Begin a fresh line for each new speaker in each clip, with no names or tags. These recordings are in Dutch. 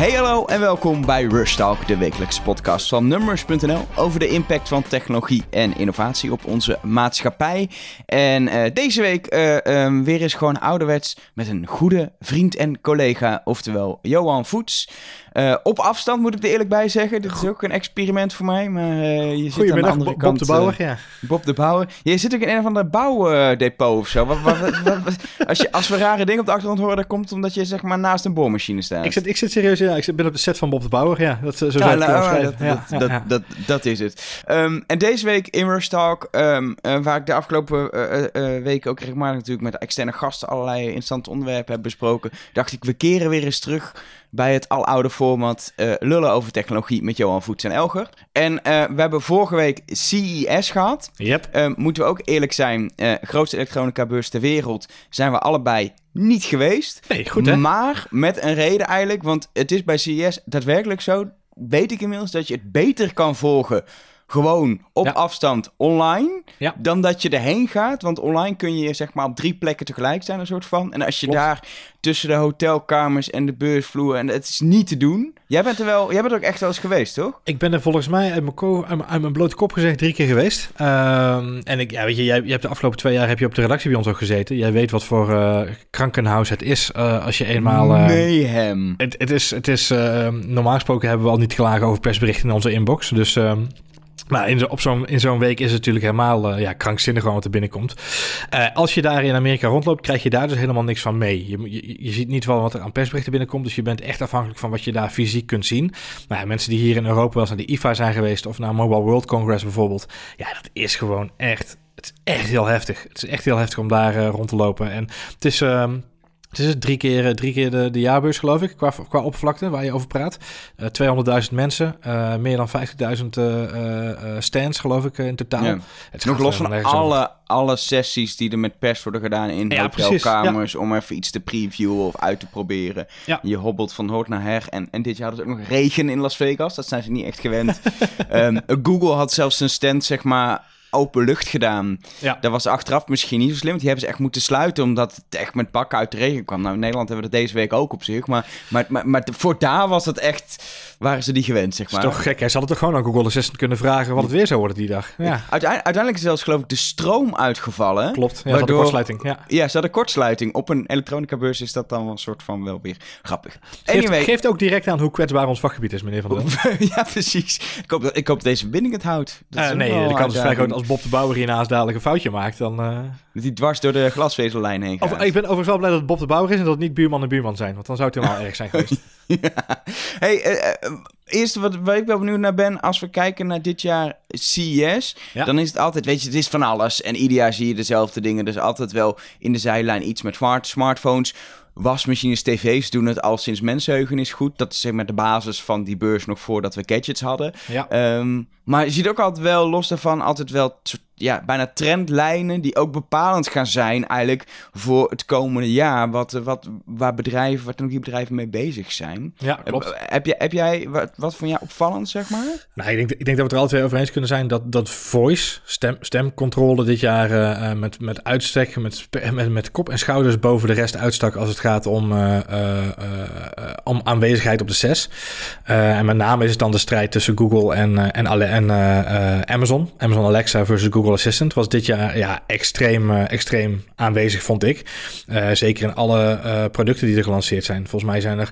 Hey hallo en welkom bij Rush Talk, de wekelijkse podcast van Numbers.nl over de impact van technologie en innovatie op onze maatschappij. En uh, deze week uh, um, weer eens gewoon ouderwets met een goede vriend en collega, oftewel Johan Voets. Uh, op afstand moet ik er eerlijk bij zeggen. Dit is ook een experiment voor mij. Maar uh, je zit aan de andere
Bob
kant.
Bob de Bouwer, ja.
Bob de Bouwer. Je zit ook in een of ander bouwdepot of zo. Wat, wat, wat, als, je, als we rare dingen op de achtergrond horen, dan komt omdat je zeg maar naast een boormachine staat.
Ik zit, ik zit serieus, ja. Ik zit, ben op de set van Bob de Bouwer, ja. Dat, zo
ja, nou, dat,
ja,
dat,
ja,
dat, dat, dat, is het. Um, en deze week in Rush Talk, um, uh, waar ik de afgelopen weken ook regelmatig natuurlijk met externe gasten allerlei interessante onderwerpen heb besproken, dacht ik, we keren weer eens terug bij het aloude format uh, lullen over technologie met Johan Voets en Elger. En uh, we hebben vorige week CES gehad.
Yep.
Uh, moeten we ook eerlijk zijn, grootste elektronica beurs ter wereld zijn we allebei niet geweest.
Nee, goed hè?
Maar met een reden eigenlijk, want het is bij CES daadwerkelijk zo, weet ik inmiddels, dat je het beter kan volgen gewoon op ja. afstand online,
ja.
dan dat je erheen gaat. Want online kun je zeg maar op drie plekken tegelijk zijn, een soort van. En als je
Klopt.
daar tussen de hotelkamers en de beursvloer, en het is niet te doen. Jij bent er wel, jij bent er ook echt wel eens geweest, toch?
Ik ben er volgens mij uit mijn, ko- uit mijn, uit mijn blote kop gezegd drie keer geweest. Um, en ik, ja, weet je, jij, je hebt de afgelopen twee jaar heb je op de redactie bij ons ook gezeten. Jij weet wat voor uh, krankenhuis het is uh, als je eenmaal... Uh,
Mayhem.
Het, het is, het is normaal gesproken hebben we al niet klagen over persberichten in onze inbox, dus... Maar in, op zo'n, in zo'n week is het natuurlijk helemaal uh, ja, krankzinnig gewoon wat er binnenkomt. Uh, als je daar in Amerika rondloopt, krijg je daar dus helemaal niks van mee. Je, je, ziet niet wel wat er aan persberichten binnenkomt, dus je bent echt afhankelijk van wat je daar fysiek kunt zien. Nou ja, mensen die hier in Europa wel eens naar de IFA zijn geweest of naar Mobile World Congress bijvoorbeeld, ja, dat is gewoon echt, het is echt heel heftig. Het is echt heel heftig om daar uh, rond te lopen. En het is... Uh, het is drie keer, drie keer de, de jaarbeurs, geloof ik, qua, qua oppervlakte waar je over praat. Uh, 200.000 mensen, uh, meer dan 50.000 uh, stands, geloof ik, in totaal.
Ja.
Het
Nog los van alle, alle sessies die er met pers worden gedaan in
Ja,
hotelkamers...
ja.
om even iets te previewen of uit te proberen. Je hobbelt van hoort naar her. En, en dit jaar hadden ze ook nog regen in Las Vegas. Dat zijn ze niet echt gewend. um, Google had zelfs een stand, zeg maar open lucht gedaan.
Ja.
Dat was achteraf misschien niet zo slim. Want die hebben ze echt moeten sluiten omdat het echt met bakken uit de regen kwam. Nou, in Nederland hebben we dat deze week ook op zich. Maar, maar, maar, maar voor daar was het echt... Waren ze die gewend, zeg maar.
is toch gek. Hij zal het toch gewoon aan Google Assistant kunnen vragen wat het weer zou worden die dag. Ja.
Uiteindelijk, uiteindelijk is zelfs geloof ik de stroom uitgevallen.
Klopt. Ja,
waardoor...
kortsluiting. Ja.
ja, ze hadden kortsluiting. Op een elektronica beurs is dat dan wel een soort van wel weer grappig.
Geeft, anyway. geeft ook direct aan hoe kwetsbaar ons vakgebied is, meneer Van der
Ja, precies. Ik hoop, dat, ik hoop dat deze verbinding het houdt. Dat
uh, nee, de kans is vrij groot als Bob de Bouwer hiernaast dadelijk een foutje maakt, dan... Uh...
Dat hij dwars door de glasvezellijn heen gaat.
Ik ben overigens wel blij dat het Bob de Bouwer is en dat het niet buurman en buurman zijn. Want dan zou het helemaal erg zijn geweest.
ja. Hey, uh, eerst wat, waar ik wel benieuwd naar ben, als we kijken naar dit jaar CES,
ja.
dan is het altijd, weet je, het is van alles. En ieder jaar zie je dezelfde dingen. Dus altijd wel in de zijlijn iets met smart, smartphones. Wasmachines, tv's doen het al sinds mensheugen is goed. Dat is zeg maar de basis van die beurs nog voordat we gadgets hadden.
Ja.
Um, maar je ziet ook altijd wel, los daarvan, altijd wel ja, bijna trendlijnen die ook bepalend gaan zijn eigenlijk voor het komende jaar. Wat, wat, waar bedrijven, waar technologiebedrijven mee bezig zijn.
Ja, klopt.
Heb, jij, heb jij wat, wat van jou opvallend, zeg maar?
Nou, ik denk, ik denk dat we het er alle twee over eens kunnen zijn dat, dat voice, stem, stemcontrole dit jaar uh, met, met uitstek, met, met, met kop en schouders boven de rest uitstak als het gaat om, uh, uh, om aanwezigheid op de CES. en met name is het dan de strijd tussen Google en, en, en Amazon. Amazon Alexa versus Google Assistant was dit jaar ja, extreem, uh, extreem aanwezig, vond ik. Uh, zeker in alle uh, producten die er gelanceerd zijn. Volgens mij zijn er.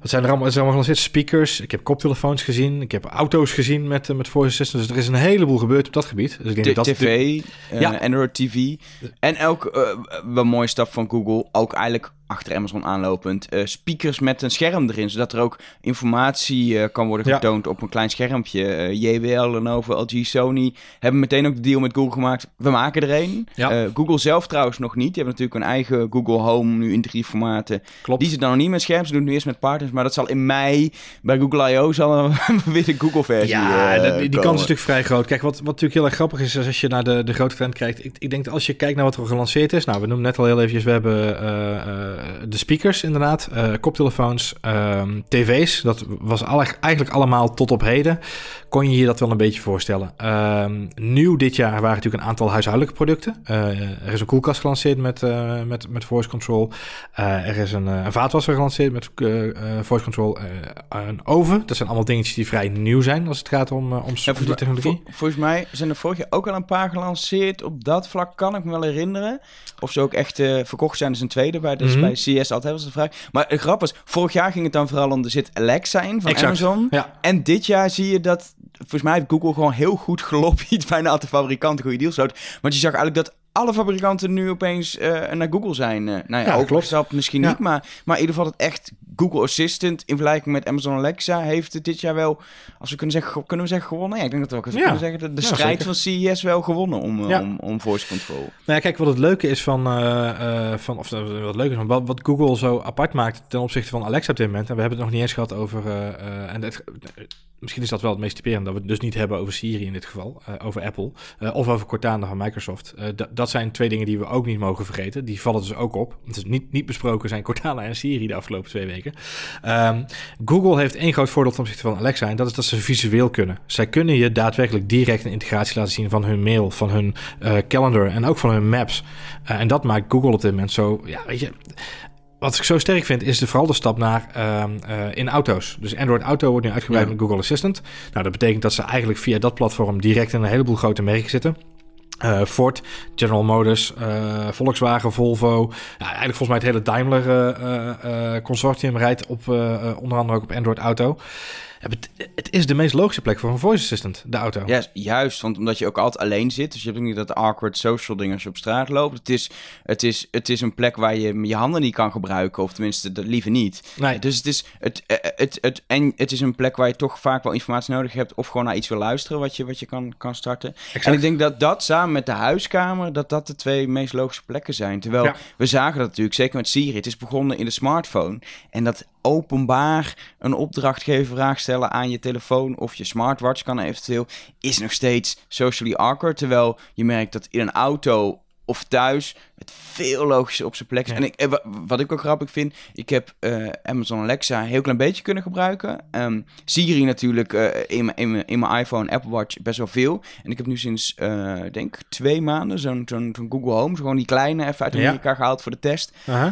Wat zijn er allemaal? Zijn allemaal gelanceerd speakers. Ik heb koptelefoons gezien. Ik heb auto's gezien met, met voice assistant. Dus er is een heleboel gebeurd op dat gebied. Dus ik denk
de,
dat
TV, de, ja. Android TV. En ook wel mooie stap van Google. Ook eigenlijk achter Amazon aanlopend. Uh, speakers met een scherm erin, zodat er ook informatie uh, kan worden getoond ja. op een klein schermpje. Uh, JBL, Lenovo, LG, Sony hebben meteen ook de deal met Google gemaakt. We maken er een.
Ja.
Google zelf trouwens nog niet. Die hebben natuurlijk een eigen Google Home nu in drie formaten.
Klopt.
Die zit dan nog niet met scherm. Ze doen het nu eerst met partners. Maar dat zal in mei bij Google I.O. zal weer de Google versie
Ja, die, die kans is natuurlijk vrij groot. Kijk, wat, wat natuurlijk heel erg grappig is, is als je naar de, de grote trend kijkt. Ik, ik denk dat als je kijkt naar wat er gelanceerd is. Nou, we noemen net al heel eventjes, we hebben de speakers inderdaad, uh, koptelefoons, uh, tv's. Dat was eigenlijk allemaal tot op heden. Kon je je dat wel een beetje voorstellen. Ehm, nieuw dit jaar waren natuurlijk een aantal huishoudelijke producten. Uh, er is een koelkast gelanceerd met, uh, met, met voice control. Uh, er is een, een vaatwasser gelanceerd met voice control. een oven. Dat zijn allemaal dingetjes die vrij nieuw zijn als het gaat om, om ja, die technologie.
volgens mij zijn er vorig jaar ook al een paar gelanceerd. Op dat vlak kan ik me wel herinneren. Of ze ook echt verkocht zijn als een tweede. Bij, dus mm -hmm. bij CS altijd was de vraag. Maar de grap is, vorig jaar ging het dan vooral om de zit Alexa in van Amazon.
Ja.
En dit jaar zie je dat, volgens mij heeft Google gewoon heel goed gelobbyd bij een aantal fabrikanten goede deals Want je zag eigenlijk dat alle fabrikanten nu opeens uh, naar Google zijn. Uh, nou ja, ja ook klopt. Dat misschien niet, maar, maar in ieder geval het echt Google Assistant in vergelijking met Amazon Alexa heeft het dit jaar wel, als we kunnen zeggen, kunnen we zeggen gewonnen. Ja, ik denk dat we ook kunnen zeggen de, de strijd van CES wel gewonnen om, om, om voice control. Nou
ja, kijk, wat het leuke is van, uh, van of wat leuk is van wat, wat, Google zo apart maakt ten opzichte van Alexa op dit moment. En we hebben het nog niet eens gehad over, en het, misschien is dat wel het meest typerend dat we het dus niet hebben over Siri in dit geval, over Apple of over Cortana van Microsoft. dat zijn twee dingen die we ook niet mogen vergeten. Die vallen dus ook op. Het is niet, niet besproken zijn Cortana en Siri de afgelopen twee weken. Um, Google heeft één groot voordeel ten opzichte van Alexa en dat is dat ze visueel kunnen. Zij kunnen je daadwerkelijk direct een integratie laten zien van hun mail, van hun uh, calendar en ook van hun maps. Uh, en dat maakt Google op dit moment zo, ja, weet je, wat ik zo sterk vind, is de, vooral de stap naar uh, uh, in auto's. Dus Android Auto wordt nu uitgebreid ja. met Google Assistant. Nou, dat betekent dat ze eigenlijk via dat platform direct in een heleboel grote merken zitten. Uh, Ford, General Motors, uh, Volkswagen, Volvo. Eigenlijk volgens mij het hele Daimler uh, consortium rijdt op onder andere ook op Android Auto het, het, is de meest logische plek voor een voice assistant, de auto.
Ja, juist, want omdat je ook altijd alleen zit. Dus je hebt ook niet dat awkward social ding als je op straat loopt. Het is, het is, het is een plek waar je je handen niet kan gebruiken, of tenminste dat liever niet.
Nee.
Dus het is, het, het, eh, het, het, en het is een plek waar je toch vaak wel informatie nodig hebt, of gewoon naar iets wil luisteren wat je, wat je kan, kan starten. Exact. En ik denk dat dat samen met de huiskamer, dat dat de twee meest logische plekken zijn. Terwijl we zagen dat natuurlijk, zeker met Siri, het is begonnen in de smartphone. En dat openbaar een opdrachtgever vraag stellen aan je telefoon of je smartwatch kan eventueel, is nog steeds socially awkward. Terwijl je merkt dat in een auto of thuis het veel logischer op zijn plek is. En ik, eh, wat ik ook grappig vind, ik heb uh, Amazon Alexa een heel klein beetje kunnen gebruiken. Um, Siri natuurlijk uh, in, mijn, in mijn iPhone, Apple Watch best wel veel. En ik heb nu sinds, uh, denk twee maanden zo'n zo'n Google Home, gewoon die kleine, even uit Amerika ja. gehaald voor de test.
-huh.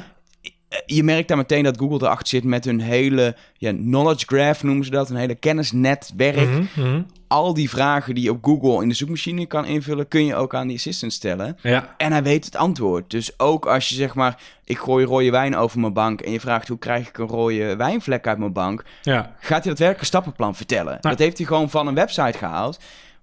Eh, je merkt daar meteen dat Google erachter zit met hun hele ja, knowledge graph, noemen ze dat. Een hele kennisnetwerk. Mm -hmm. Al die vragen die je op Google in de zoekmachine kan invullen, kun je ook aan die assistant stellen.
Ja.
En hij weet het antwoord. Dus ook als je zeg maar, ik gooi rode wijn over mijn bank en je vraagt hoe krijg ik een rode wijnvlek uit mijn bank,
ja.
gaat hij dat werk een stappenplan vertellen. Dat heeft hij gewoon van een website gehaald.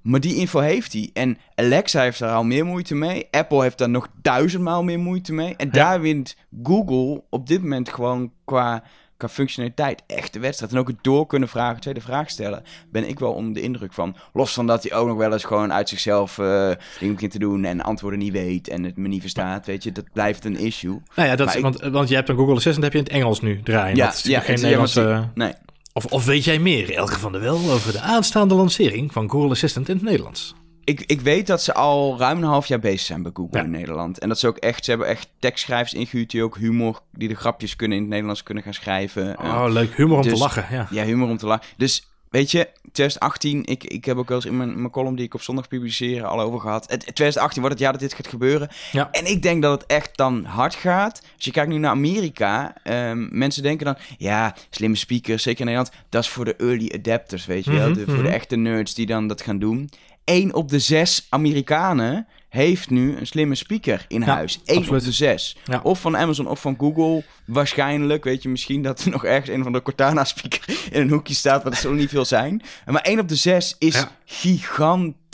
Maar die info heeft hij. En Alexa heeft daar al meer moeite mee. Apple heeft daar nog duizendmaal meer moeite mee. En ja. daar wint Google op dit moment gewoon qua, qua functionaliteit echt de wedstrijd. En ook het door kunnen vragen, tweede vraag stellen, ben ik wel onder de indruk van. Los van dat hij ook nog wel eens gewoon uit zichzelf uh, dingen begint te doen en antwoorden niet weet en het me niet verstaat. Weet je, dat blijft een issue.
Nou ja, dat is, want, want je hebt een Google Assistant heb je in het Engels nu draaien.
Ja,
dat is
ja,
geen Nederlandse...
Ja, nee.
Of, of weet jij meer, Elke van der Wel, over de aanstaande lancering van Google Assistant in het Nederlands?
Ik, ik weet dat ze al ruim een half jaar bezig zijn bij Google ja. in Nederland. En dat ze ook echt, ze hebben echt tekstschrijvers ingehuurd die ook humor, die de grapjes kunnen in het Nederlands kunnen gaan schrijven.
Oh, leuk. Humor om dus, te lachen, ja.
Ja, humor om te lachen. Dus weet je, 2018, ik, ik heb ook wel eens in mijn, mijn column die ik op zondag publiceer al over gehad. Het, 2018 wordt het jaar dat dit gaat gebeuren.
Ja.
En ik denk dat het echt dan hard gaat. Als je kijkt nu naar Amerika, um, mensen denken dan, ja, slimme speakers, zeker in Nederland, dat is voor de early adapters, weet je wel. Mm -hmm, de, voor de echte nerds die dan dat gaan doen. 1 op de 6 Amerikanen heeft nu een slimme speaker in
ja,
huis. 1 op de 6.
Ja.
Of van Amazon of van Google. Waarschijnlijk, weet je, misschien dat er nog ergens een van de Cortana-speaker in een hoekje staat, maar dat zullen niet veel zijn. Maar 1 op de 6 is
ja.
gigantisch.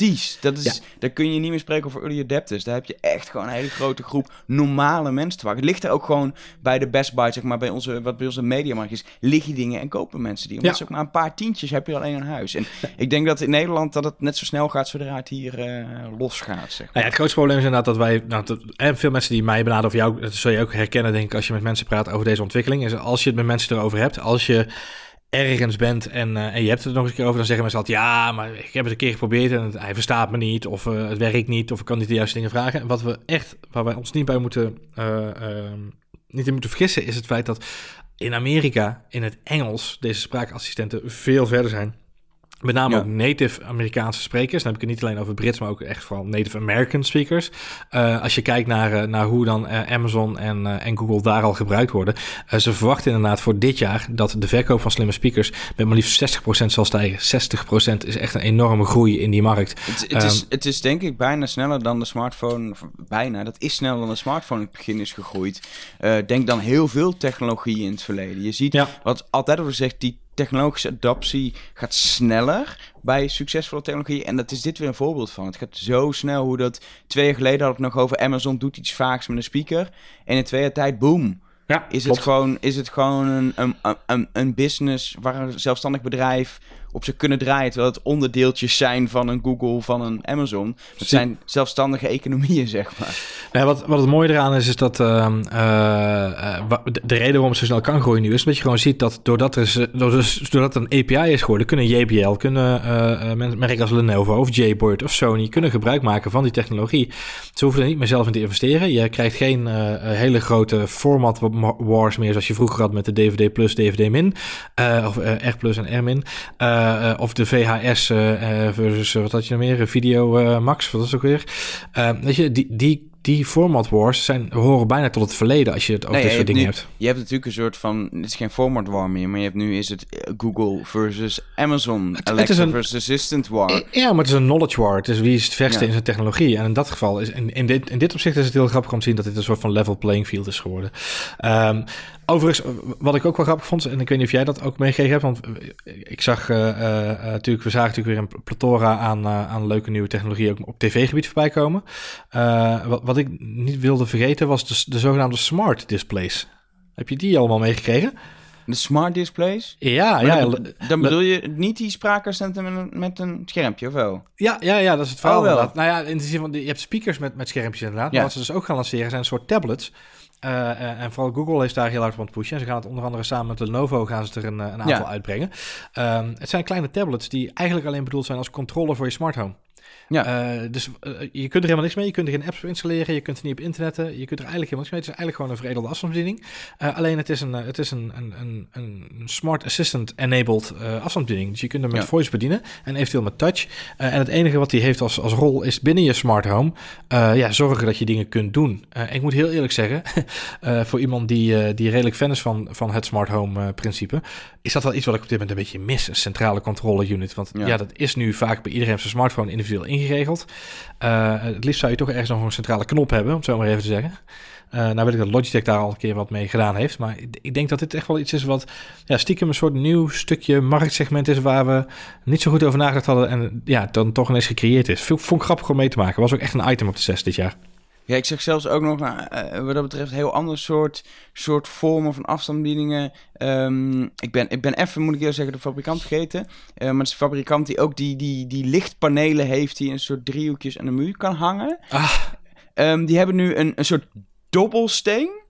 Dat is, ja. Daar kun je niet meer spreken over early adapters. Daar heb je echt gewoon een hele grote groep normale mensen te wachten. Het ligt er ook gewoon bij de Best Buy, zeg maar, bij onze, wat bij onze mediamarkt is, liggen dingen en kopen mensen die. Omdat ze ook maar een paar tientjes heb je alleen een huis. En ik denk dat in Nederland dat het net zo snel gaat zodra het hier uh, losgaat, zeg maar.
Nou het grootste probleem is inderdaad dat wij, nou, dat, en veel mensen die mij benaderen of jou, dat zul je ook herkennen, denk ik, als je met mensen praat over deze ontwikkeling, is als je het met mensen erover hebt, als je ergens bent en, uh, en je hebt het nog eens een keer over, dan zeggen mensen altijd, ja, maar ik heb het een keer geprobeerd en hij verstaat me niet, of uh, het werkt niet, of ik kan niet de juiste dingen vragen. En wat we echt, waar wij ons niet bij moeten, uh, niet in moeten vergissen, is het feit dat in Amerika, in het Engels, deze spraakassistenten veel verder zijn Met name
Ja.
ook native Amerikaanse sprekers. Dan heb ik het niet alleen over Brits, maar ook echt vooral native American speakers. Eh, als je kijkt naar, eh, naar hoe dan eh, Amazon en, en Google daar al gebruikt worden. ze verwachten inderdaad voor dit jaar dat de verkoop van slimme speakers met maar liefst 60% zal stijgen. 60% is echt een enorme groei in die markt.
Het, het, is,
Ehm,
het is denk ik bijna sneller dan de smartphone. Bijna, dat is sneller dan de smartphone in het begin is gegroeid. Denk dan heel veel technologie in het verleden. Je ziet
Ja.
wat altijd over zegt, die technologische adaptie gaat sneller bij succesvolle technologie. En dat is dit weer een voorbeeld van. Het gaat zo snel hoe dat twee jaar geleden had ik nog over Amazon doet iets vaags met een speaker. En in twee jaar tijd, boom.
Ja,
Is het gewoon, is het gewoon een, een, een, een business waar een zelfstandig bedrijf op ze kunnen draaien. Terwijl het onderdeeltjes zijn van een Google, van een Amazon. Het zijn zelfstandige economieën, zeg maar.
Nee, wat, wat het mooie eraan is, is dat ehm, eh, eh, de, de reden waarom het zo snel kan groeien nu is dat je gewoon ziet dat doordat er, is- doordat een API is geworden, kunnen JBL, kunnen men- merken als Lenovo of Jboard of Sony kunnen gebruik maken van die technologie. Ze hoeven er niet meer zelf in te investeren. Je krijgt geen hele grote format wa- wars meer zoals je vroeger had met de DVD plus, DVD min, of R plus en R min, Eh, eh, of de VHS eh, versus wat had je nog meer, Video Max, wat is het ook weer? Weet je, die, die, die format wars zijn, horen bijna tot het verleden als je het over
Nee,
dit soort dingen hebt.
Je hebt natuurlijk een soort van... Het is geen format war meer, maar je hebt nu is het eh, Google versus Amazon.
het
Alexa
is een-
versus Assistant war.
Ja, maar het is een knowledge war. Het is wie is het verste
Ja.
in zijn technologie. En in dat geval is, in, in, dit, in dit opzicht is het heel grappig om te zien dat dit een soort van level playing field is geworden. Ehm, overigens, wat ik ook wel grappig vond, en ik weet niet of jij dat ook meegekregen hebt, want ik zag eh, eh, eh, natuurlijk, we zagen natuurlijk weer een plethora aan, eh, aan leuke nieuwe technologie ook op tv-gebied voorbij komen. Eh, wat, wat ik niet wilde vergeten was de, de zogenaamde smart displays. Heb je die allemaal meegekregen?
De smart displays.
Ja,
Maar
ja,
dan, dan bedoel je niet die spraakassistenten met een, met een schermpje, of wel?
Ja, ja, ja, dat is het verhaal
Oh,
inderdaad. Nou ja, in de zin van, je hebt speakers met, met schermpjes inderdaad.
Ja.
Maar wat ze dus ook gaan lanceren zijn een soort tablets. Eh, eh, en vooral Google is daar heel hard aan het pushen. En ze gaan het onder andere samen met Lenovo gaan ze er een, eh, een aantal
Ja.
uitbrengen. Ehm, het zijn kleine tablets die eigenlijk alleen bedoeld zijn als controller voor je smart home.
Ja.
Eh, dus eh, je kunt er helemaal niks mee. Je kunt er geen apps voor installeren. Je kunt er niet op internetten. Je kunt er eigenlijk helemaal niks mee. Het is eigenlijk gewoon een veredelde afstandsbediening. Eh, alleen het is een, het is een, een, een, een smart assistant-enabled afstandsbediening. Dus je kunt hem met
Ja.
voice bedienen en eventueel met touch. En het enige wat die heeft als, als rol is binnen je smart home ja, zorgen dat je dingen kunt doen. Ik moet heel eerlijk zeggen, voor iemand die, die redelijk fan is van, van het smart home eh, principe, is dat wel iets wat ik op dit moment een beetje mis. Een centrale controle unit. Want ja.
Ja.
dat is nu vaak bij iedereen op zijn smartphone individueel ingeregeld. Eh, het liefst zou je toch ergens nog een centrale knop hebben, om het zo maar even te zeggen. Eh, nou weet ik dat Logitech daar al een keer wat mee gedaan heeft. Maar ik- denk dat dit echt wel iets is wat ja, stiekem een soort nieuw stukje marktsegment is... waar we niet zo goed over nagedacht hadden en ja, dan toch ineens gecreëerd is. Vond ik grappig om mee te maken. Was ook echt een item op de 6 dit jaar.
Ja, ik zeg zelfs ook nog, nou, eh, wat dat betreft, heel ander soort, soort vormen van afstandsbedieningen. Ehm, ik, ben, ik ben even, moet ik eerlijk zeggen, de fabrikant vergeten. Eh, maar het is een fabrikant die ook die, die, die lichtpanelen heeft die in een soort driehoekjes aan de muur kan hangen.
Ah,
Ehm, die hebben nu een, een soort dobbelsteen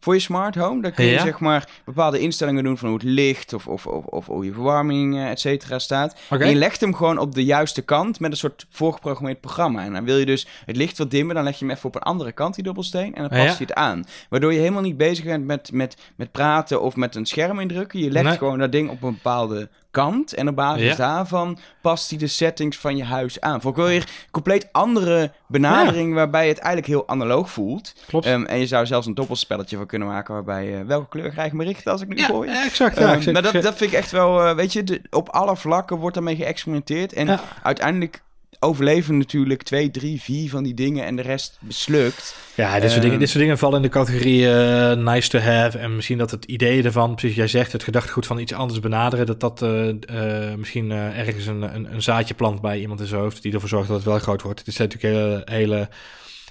voor je smart home. Daar kun je
Ja.
zeg maar bepaalde instellingen doen van hoe het licht of, of, of, of hoe je verwarming, eh, et cetera, staat. En je legt hem gewoon op de juiste kant met een soort voorgeprogrammeerd programma. En dan wil je dus het licht wat dimmen, dan leg je hem even op een andere kant, die dobbelsteen, en dan past
Ja.
hij het aan. Waardoor je helemaal niet bezig bent met, met, met praten of met een scherm indrukken. Je legt
Nee.
gewoon dat ding op een bepaalde kant en op basis
Ja.
daarvan past hij de settings van je huis aan. Voor weer compleet andere benadering waarbij je het eigenlijk heel analoog voelt.
Klopt.
Ehm, en je zou zelfs een doppelspelletje van kunnen maken waarbij eh, welke kleur krijg ik mijn richten als ik nu
ja,
gooi.
exact. Ja,
Ehm,
zeg-
maar dat, dat vind ik echt wel, eh, weet je, de- op alle vlakken wordt daarmee geëxperimenteerd. En uiteindelijk overleven natuurlijk twee, drie, vier van die dingen en de rest mislukt.
Ja, dit soort,
Ehm,
dingen, dit soort dingen vallen in de categorie eh, nice to have. En misschien dat het idee ervan, precies jij zegt, het gedachtegoed van iets anders benaderen, dat dat eh, eh, misschien ergens een, een, een zaadje plant bij iemand in zijn hoofd, die ervoor zorgt dat het wel groot wordt. Het zijn natuurlijk hele, hele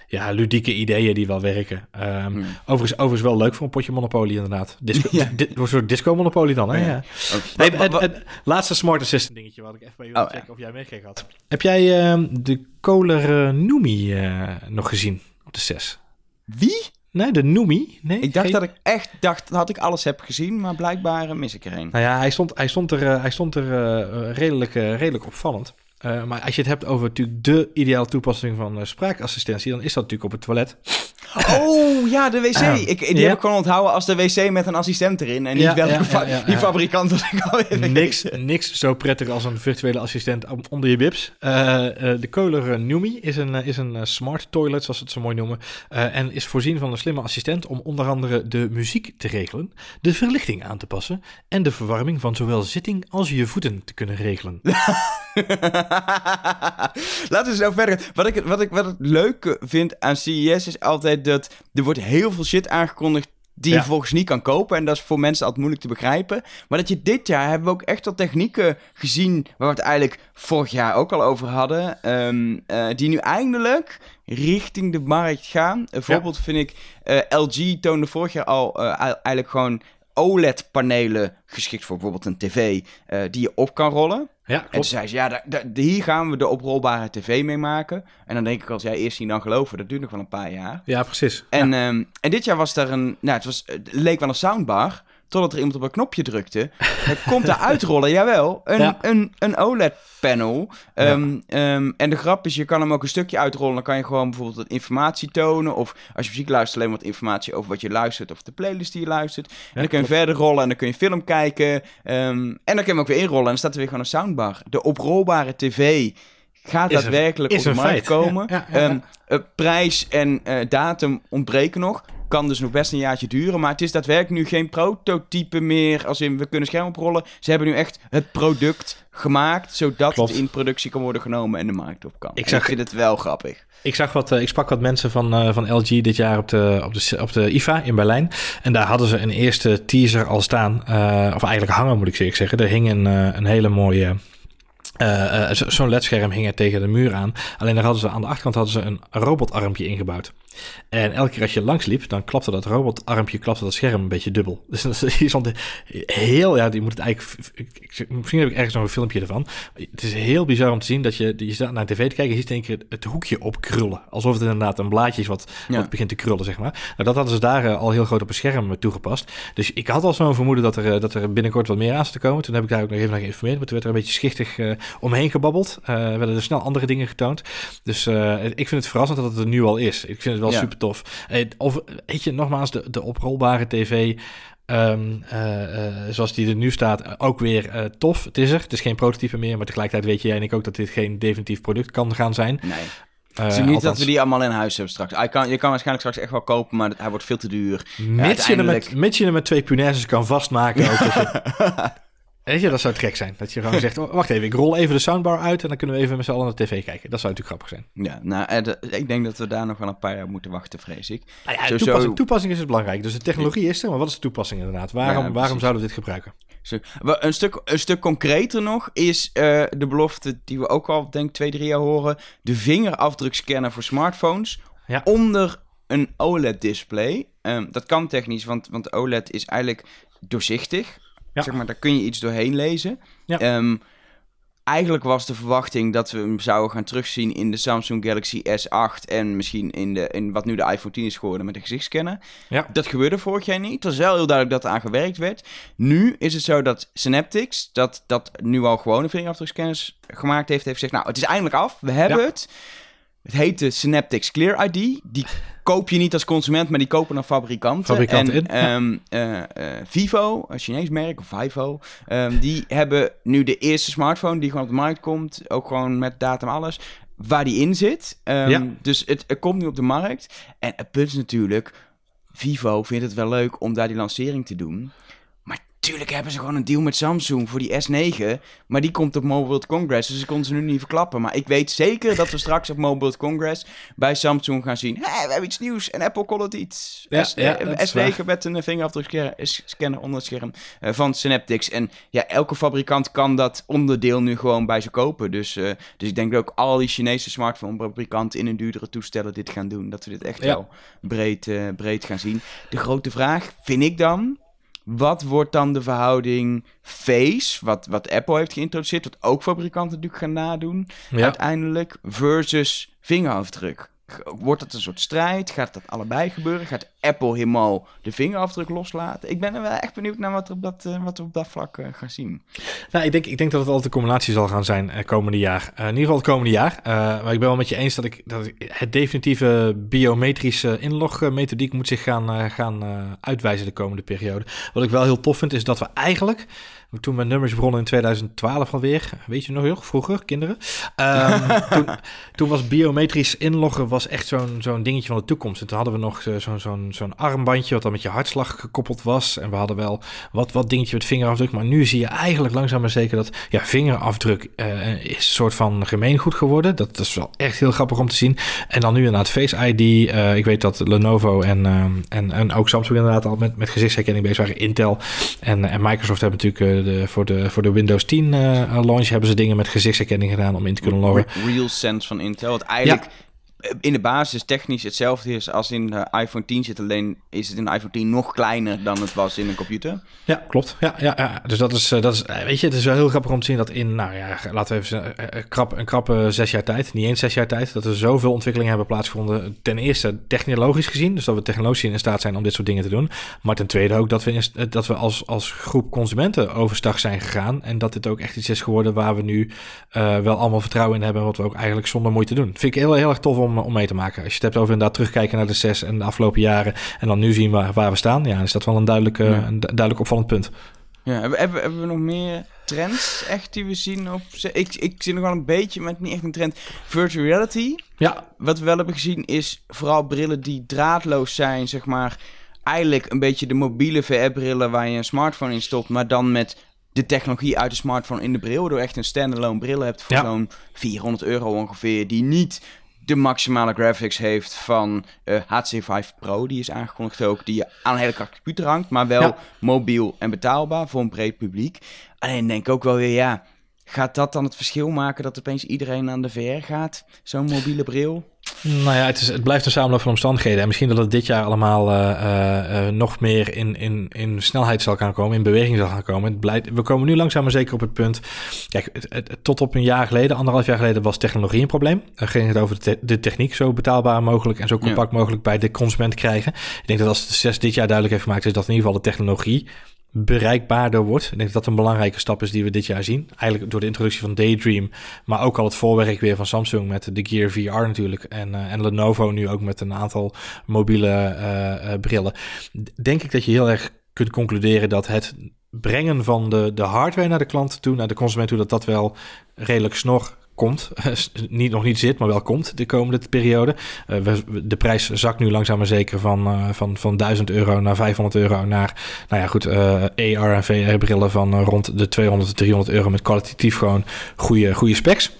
ja, ludieke ideeën die wel werken. Ehm,
Hmm.
Overigens, overigens wel leuk voor een potje Monopoly inderdaad. Disco,
Ja.
di- een soort disco Monopoly dan, hè?
Ja.
Ja.
Oh,
het, laatste Smart Assistant dingetje wat ik even bij je wil
Oh,
checken of jij meegekregen had. Heb jij ehm, de Kohler eh, Noemi eh, nog gezien op de 6?
Wie?
Nee, de Noemi? Nee,
Ik dacht
geen-
dat ik echt dacht dat ik alles heb gezien, maar blijkbaar mis ik er een.
Nou ja, hij stond, hij stond er, eh, hij stond er redelijk, redelijk opvallend. Eh, maar als je het hebt over natuurlijk de ideale toepassing van eh, spraakassistentie, dan is dat natuurlijk op het toilet.
Oh, ja, de wc. Ik, die heb ik gewoon onthouden als de wc met een assistent erin. En niet
Ja,
welke
ja,
fa-
ja, ja,
die fabrikant was ik alweer.
Niks, niks zo prettig als een virtuele assistent onder je bips. Eh, eh, de Kohler eh, Numi is een, is een smart toilet, zoals ze het zo mooi noemen. en is voorzien van een slimme assistent om onder andere de muziek te regelen, de verlichting aan te passen en de verwarming van zowel zitting als je voeten te kunnen regelen.
Laten we zo verder. Wat ik, wat ik wat ik leuk vind aan CES is altijd dat er wordt heel veel shit aangekondigd die je volgens niet kan kopen. En dat is voor mensen altijd moeilijk te begrijpen. Maar dat je dit jaar hebben we ook echt al technieken gezien waar we het eigenlijk vorig jaar ook al over hadden. ehm, eh, die nu eindelijk richting de markt gaan. Een voorbeeld vind ik, eh, LG toonde vorig jaar al eh, ei- eigenlijk gewoon OLED-panelen geschikt voor bijvoorbeeld een tv die je op kan rollen.
Ja,
En toen zei ze, ja, hier gaan we de oprolbare tv mee maken. En dan denk ik, als jij eerst zien dan geloven, dat duurt nog wel een paar jaar.
Ja, precies.
En, ehm, en dit jaar was er een, nou, het, was, het leek wel een soundbar, totdat er iemand op een knopje drukte. Het komt daar uitrollen, jawel, een,
Ja.
een, een OLED-panel. Ehm, ehm, en de grap is, je kan hem ook een stukje uitrollen. Dan kan je gewoon bijvoorbeeld wat informatie tonen. Of als je muziek luistert, alleen wat informatie over wat je luistert. Of de playlist die je luistert. en dan kun je verder rollen en dan kun je film kijken. Ehm, en dan kun je hem ook weer inrollen en dan staat er weer gewoon een soundbar. De oprolbare tv gaat
Is
daadwerkelijk op de markt
feit.
komen.
Ja, ja, ja, ja.
Eh, prijs en eh, datum ontbreken nog. Kan dus nog best een jaartje duren. Maar het is daadwerkelijk nu geen prototype meer. Als in we kunnen scherm oprollen. Ze hebben nu echt het product gemaakt. Zodat
Klopt.
het in productie kan worden genomen en de markt op kan.
Ik
Ik,
zag-
ik vind het wel grappig.
Ik, zag wat, eh, ik sprak wat mensen van, eh, van LG dit jaar op de, op, de, op de IFA in Berlijn. En daar hadden ze een eerste teaser al staan. eh, of eigenlijk hangen moet ik zeker zeggen. Er hing een, een hele mooie... eh, eh, zo- Zo'n ledscherm hing er tegen de muur aan. Alleen daar hadden ze aan de achterkant hadden ze een robotarmpje ingebouwd. En elke keer als je langs liep, dan klapte dat robotarmpje, klapte dat scherm een beetje dubbel. Dus je stond heel, ja, die moet het eigenlijk, misschien heb ik ergens nog een filmpje ervan. Het is heel bizar om te zien dat je, je staat naar tv te kijken, je ziet één keer het hoekje opkrullen. Alsof het inderdaad een blaadje is wat,
Ja.
wat begint te krullen, zeg maar. Nou, dat hadden ze daar eh, al heel groot op een scherm toegepast. Dus ik had al zo'n vermoeden dat er, dat er binnenkort wat meer aan te komen. Toen heb ik daar ook nog even naar geïnformeerd, maar toen werd er een beetje schichtig omheen gebabbeld. Eh werden er snel andere dingen getoond. Dus eh, ik vind het verrassend dat het er nu al is. Ik vind het wel
Ja.
super tof. Eh, of, weet je, nogmaals, de, de oprolbare tv... ehm, eh, eh, zoals die er nu staat, ook weer tof. Het is er. Het is geen prototype meer, maar tegelijkertijd weet jij en ik ook dat dit geen definitief product kan gaan zijn.
Nee. Het is niet dat we die allemaal in huis hebben straks. Hij kan, je kan waarschijnlijk straks echt wel kopen, maar hij wordt veel te duur.
Mits, je, er
uiteindelijk-
met, mits je er met twee punaises kan vastmaken. Ook je, weet je, dat zou gek zijn. Dat je gewoon zegt, oh, wacht even, ik rol even de soundbar uit... en dan kunnen we even met z'n allen naar de tv kijken. Dat zou natuurlijk grappig zijn.
Ja, nou, eh, ik denk dat we daar nog wel een paar jaar moeten wachten, vrees ik.
Nou ja, toepassing, toepassing is het belangrijk. Dus de technologie is er, maar wat is de toepassing inderdaad? Waarom,
Ja,
waarom zouden we dit gebruiken?
Een stuk, een stuk concreter nog is eh, de belofte die we ook al, denk ik, twee, drie jaar horen. De vingerafdrukscanner voor smartphones
Ja.
onder een OLED-display. Ehm, dat kan technisch, want, want OLED is eigenlijk doorzichtig.
Ja.
Zeg maar, daar kun je iets doorheen lezen.
Ja.
Ehm, eigenlijk was de verwachting dat we hem zouden gaan terugzien in de Samsung Galaxy S8 en misschien in, de, in wat nu de iPhone 10 is geworden met de gezichtscanner.
Ja.
Dat gebeurde vorig jaar niet. Het was wel heel duidelijk dat er aan gewerkt werd. Nu is het zo dat Synaptics, dat, dat nu al gewone vingerafdrukscanners gemaakt heeft, heeft gezegd, nou, het is eindelijk af. We hebben
Ja.
het. Het heet de Synaptics Clear ID. Die koop je niet als consument, maar die kopen dan fabrikanten.
Fabrikanten
en, ehm, eh, eh, Vivo, een Chinees merk, of Vivo, ehm, die hebben nu de eerste smartphone die gewoon op de markt komt. Ook gewoon met datum alles. Waar die in zit. Ehm,
Ja.
Dus het, het komt nu op de markt. En het punt is natuurlijk, Vivo vindt het wel leuk om daar die lancering te doen. Maar tuurlijk hebben ze gewoon een deal met Samsung voor die S9. Maar die komt op Mobile World Congress, dus ik kon ze nu niet verklappen. Maar ik weet zeker dat we straks op Mobile World Congress bij Samsung gaan zien. Hé, we hebben iets nieuws en Apple kon het iets.
Ja,
S,
ja,
eh,
dat is
S9 met een vingerafdrukscanner onder het scherm eh, van Synaptics. En ja, elke fabrikant kan dat onderdeel nu gewoon bij ze kopen. Dus, eh, dus ik denk dat ook al die Chinese smartphone-fabrikanten in hun duurdere toestellen dit gaan doen. Dat we dit echt
Ja.
wel breed, eh, breed gaan zien. De grote vraag vind ik dan... Wat wordt dan de verhouding face, wat, wat Apple heeft geïntroduceerd, wat ook fabrikanten natuurlijk gaan nadoen,
Ja.
uiteindelijk, versus vingerafdruk? Wordt het een soort strijd? Gaat dat allebei gebeuren? Gaat Apple helemaal de vingerafdruk loslaat. Ik ben er wel echt benieuwd naar wat, er op, dat, uh, wat we op dat vlak uh, gaan zien.
Nou, ik denk, ik denk dat het altijd een combinatie zal gaan zijn uh, komende jaar. in ieder geval het komende jaar. maar ik ben wel met je eens dat, ik, dat het definitieve biometrische inlogmethodiek moet zich gaan, gaan uitwijzen de komende periode. Wat ik wel heel tof vind, is dat we eigenlijk toen mijn nummers begonnen in 2012 alweer. Weet je nog heel vroeger, kinderen? Um, toen, toen, was biometrisch inloggen was echt zo'n zo'n dingetje van de toekomst. En toen hadden we nog zo'n zo'n zo'n armbandje wat dan met je hartslag gekoppeld was. En we hadden wel wat, wat dingetje met vingerafdruk. Maar nu zie je eigenlijk langzaam maar zeker dat ja, vingerafdruk uh, is een soort van gemeengoed geworden. Dat is wel echt heel grappig om te zien. En dan nu inderdaad Face ID. Uh, ik weet dat Lenovo en, uh, en, en ook Samsung inderdaad al met, met gezichtsherkenning bezig waren. Intel en, en Microsoft hebben natuurlijk de, voor, de, voor de Windows 10 uh, eh, launch hebben ze dingen met gezichtsherkenning gedaan om in te kunnen loggen.
Real Sense van Intel. Het eigenlijk in de basis technisch hetzelfde is als in de iPhone 10 zit. Alleen is het in de iPhone 10 nog kleiner dan het was in een computer.
Ja, klopt. Ja, ja, ja. Dus dat is, eh, dat is, eh, weet je, het is wel heel grappig om te zien dat in, nou ja, laten we even een, eh, krap, een krappe zes jaar tijd, niet eens zes jaar tijd, dat er zoveel ontwikkelingen hebben plaatsgevonden. Ten eerste technologisch gezien, dus dat we technologisch in staat zijn om dit soort dingen te doen. Maar ten tweede ook dat we, dat we als, als groep consumenten overstag zijn gegaan. En dat dit ook echt iets is geworden waar we nu wel allemaal vertrouwen in hebben. Wat we ook eigenlijk zonder moeite doen. Vind ik heel, heel erg tof om om, mee te maken. Als je het hebt over inderdaad terugkijken naar de zes en de afgelopen jaren en dan nu zien waar, waar we staan, ja, is dat wel een duidelijk, een duidelijk opvallend punt.
Ja, hebben, we nog meer trends echt die we zien op... Ik, ik zie nog wel een beetje, maar niet echt een trend. Virtual reality.
Ja.
Wat we wel hebben gezien is vooral brillen die draadloos zijn, zeg maar. Eigenlijk een beetje de mobiele VR-brillen waar je een smartphone in stopt, maar dan met de technologie uit de smartphone in de bril. Waardoor echt een standalone bril hebt voor zo'n 400 euro ongeveer. Die niet de maximale graphics heeft van uh, eh, HC5 Pro. Die is aangekondigd ook. Die aan een hele krachtige computer hangt. Maar wel mobiel en betaalbaar voor een breed publiek. Alleen denk ik ook wel weer, ja... Gaat dat dan het verschil maken dat opeens iedereen aan de VR gaat? Zo'n mobiele bril?
Nou ja, het, is, het blijft een samenloop van omstandigheden. En misschien dat het dit jaar allemaal uh, uh, nog meer in, in, in snelheid zal gaan komen, in beweging zal gaan komen. Het blijft, we komen nu langzaam maar zeker op het punt. Kijk, het, tot op een jaar geleden, anderhalf jaar geleden, was technologie een probleem. Dan ging het over de, de, techniek zo betaalbaar mogelijk en zo compact mogelijk bij de consument krijgen. Ik denk dat als de CES dit jaar duidelijk heeft gemaakt, is dat in ieder geval de technologie bereikbaarder wordt. Ik denk dat dat een belangrijke stap is die we dit jaar zien. Eigenlijk door de introductie van Daydream, maar ook al het voorwerk weer van Samsung met de Gear VR natuurlijk. En, uh, en Lenovo nu ook met een aantal mobiele uh, uh, brillen. Denk ik dat je heel erg kunt concluderen dat het brengen van de, de hardware naar de klant toe, naar de consument toe, dat dat wel redelijk snor komt. niet, nog niet zit, maar wel komt de komende periode. Uh, we, de prijs zakt nu langzaam maar zeker van, uh, van, van 1000 euro naar 500 euro naar, nou ja goed, eh, AR en VR brillen van rond de 200 tot 300 euro met kwalitatief gewoon goede, goede specs.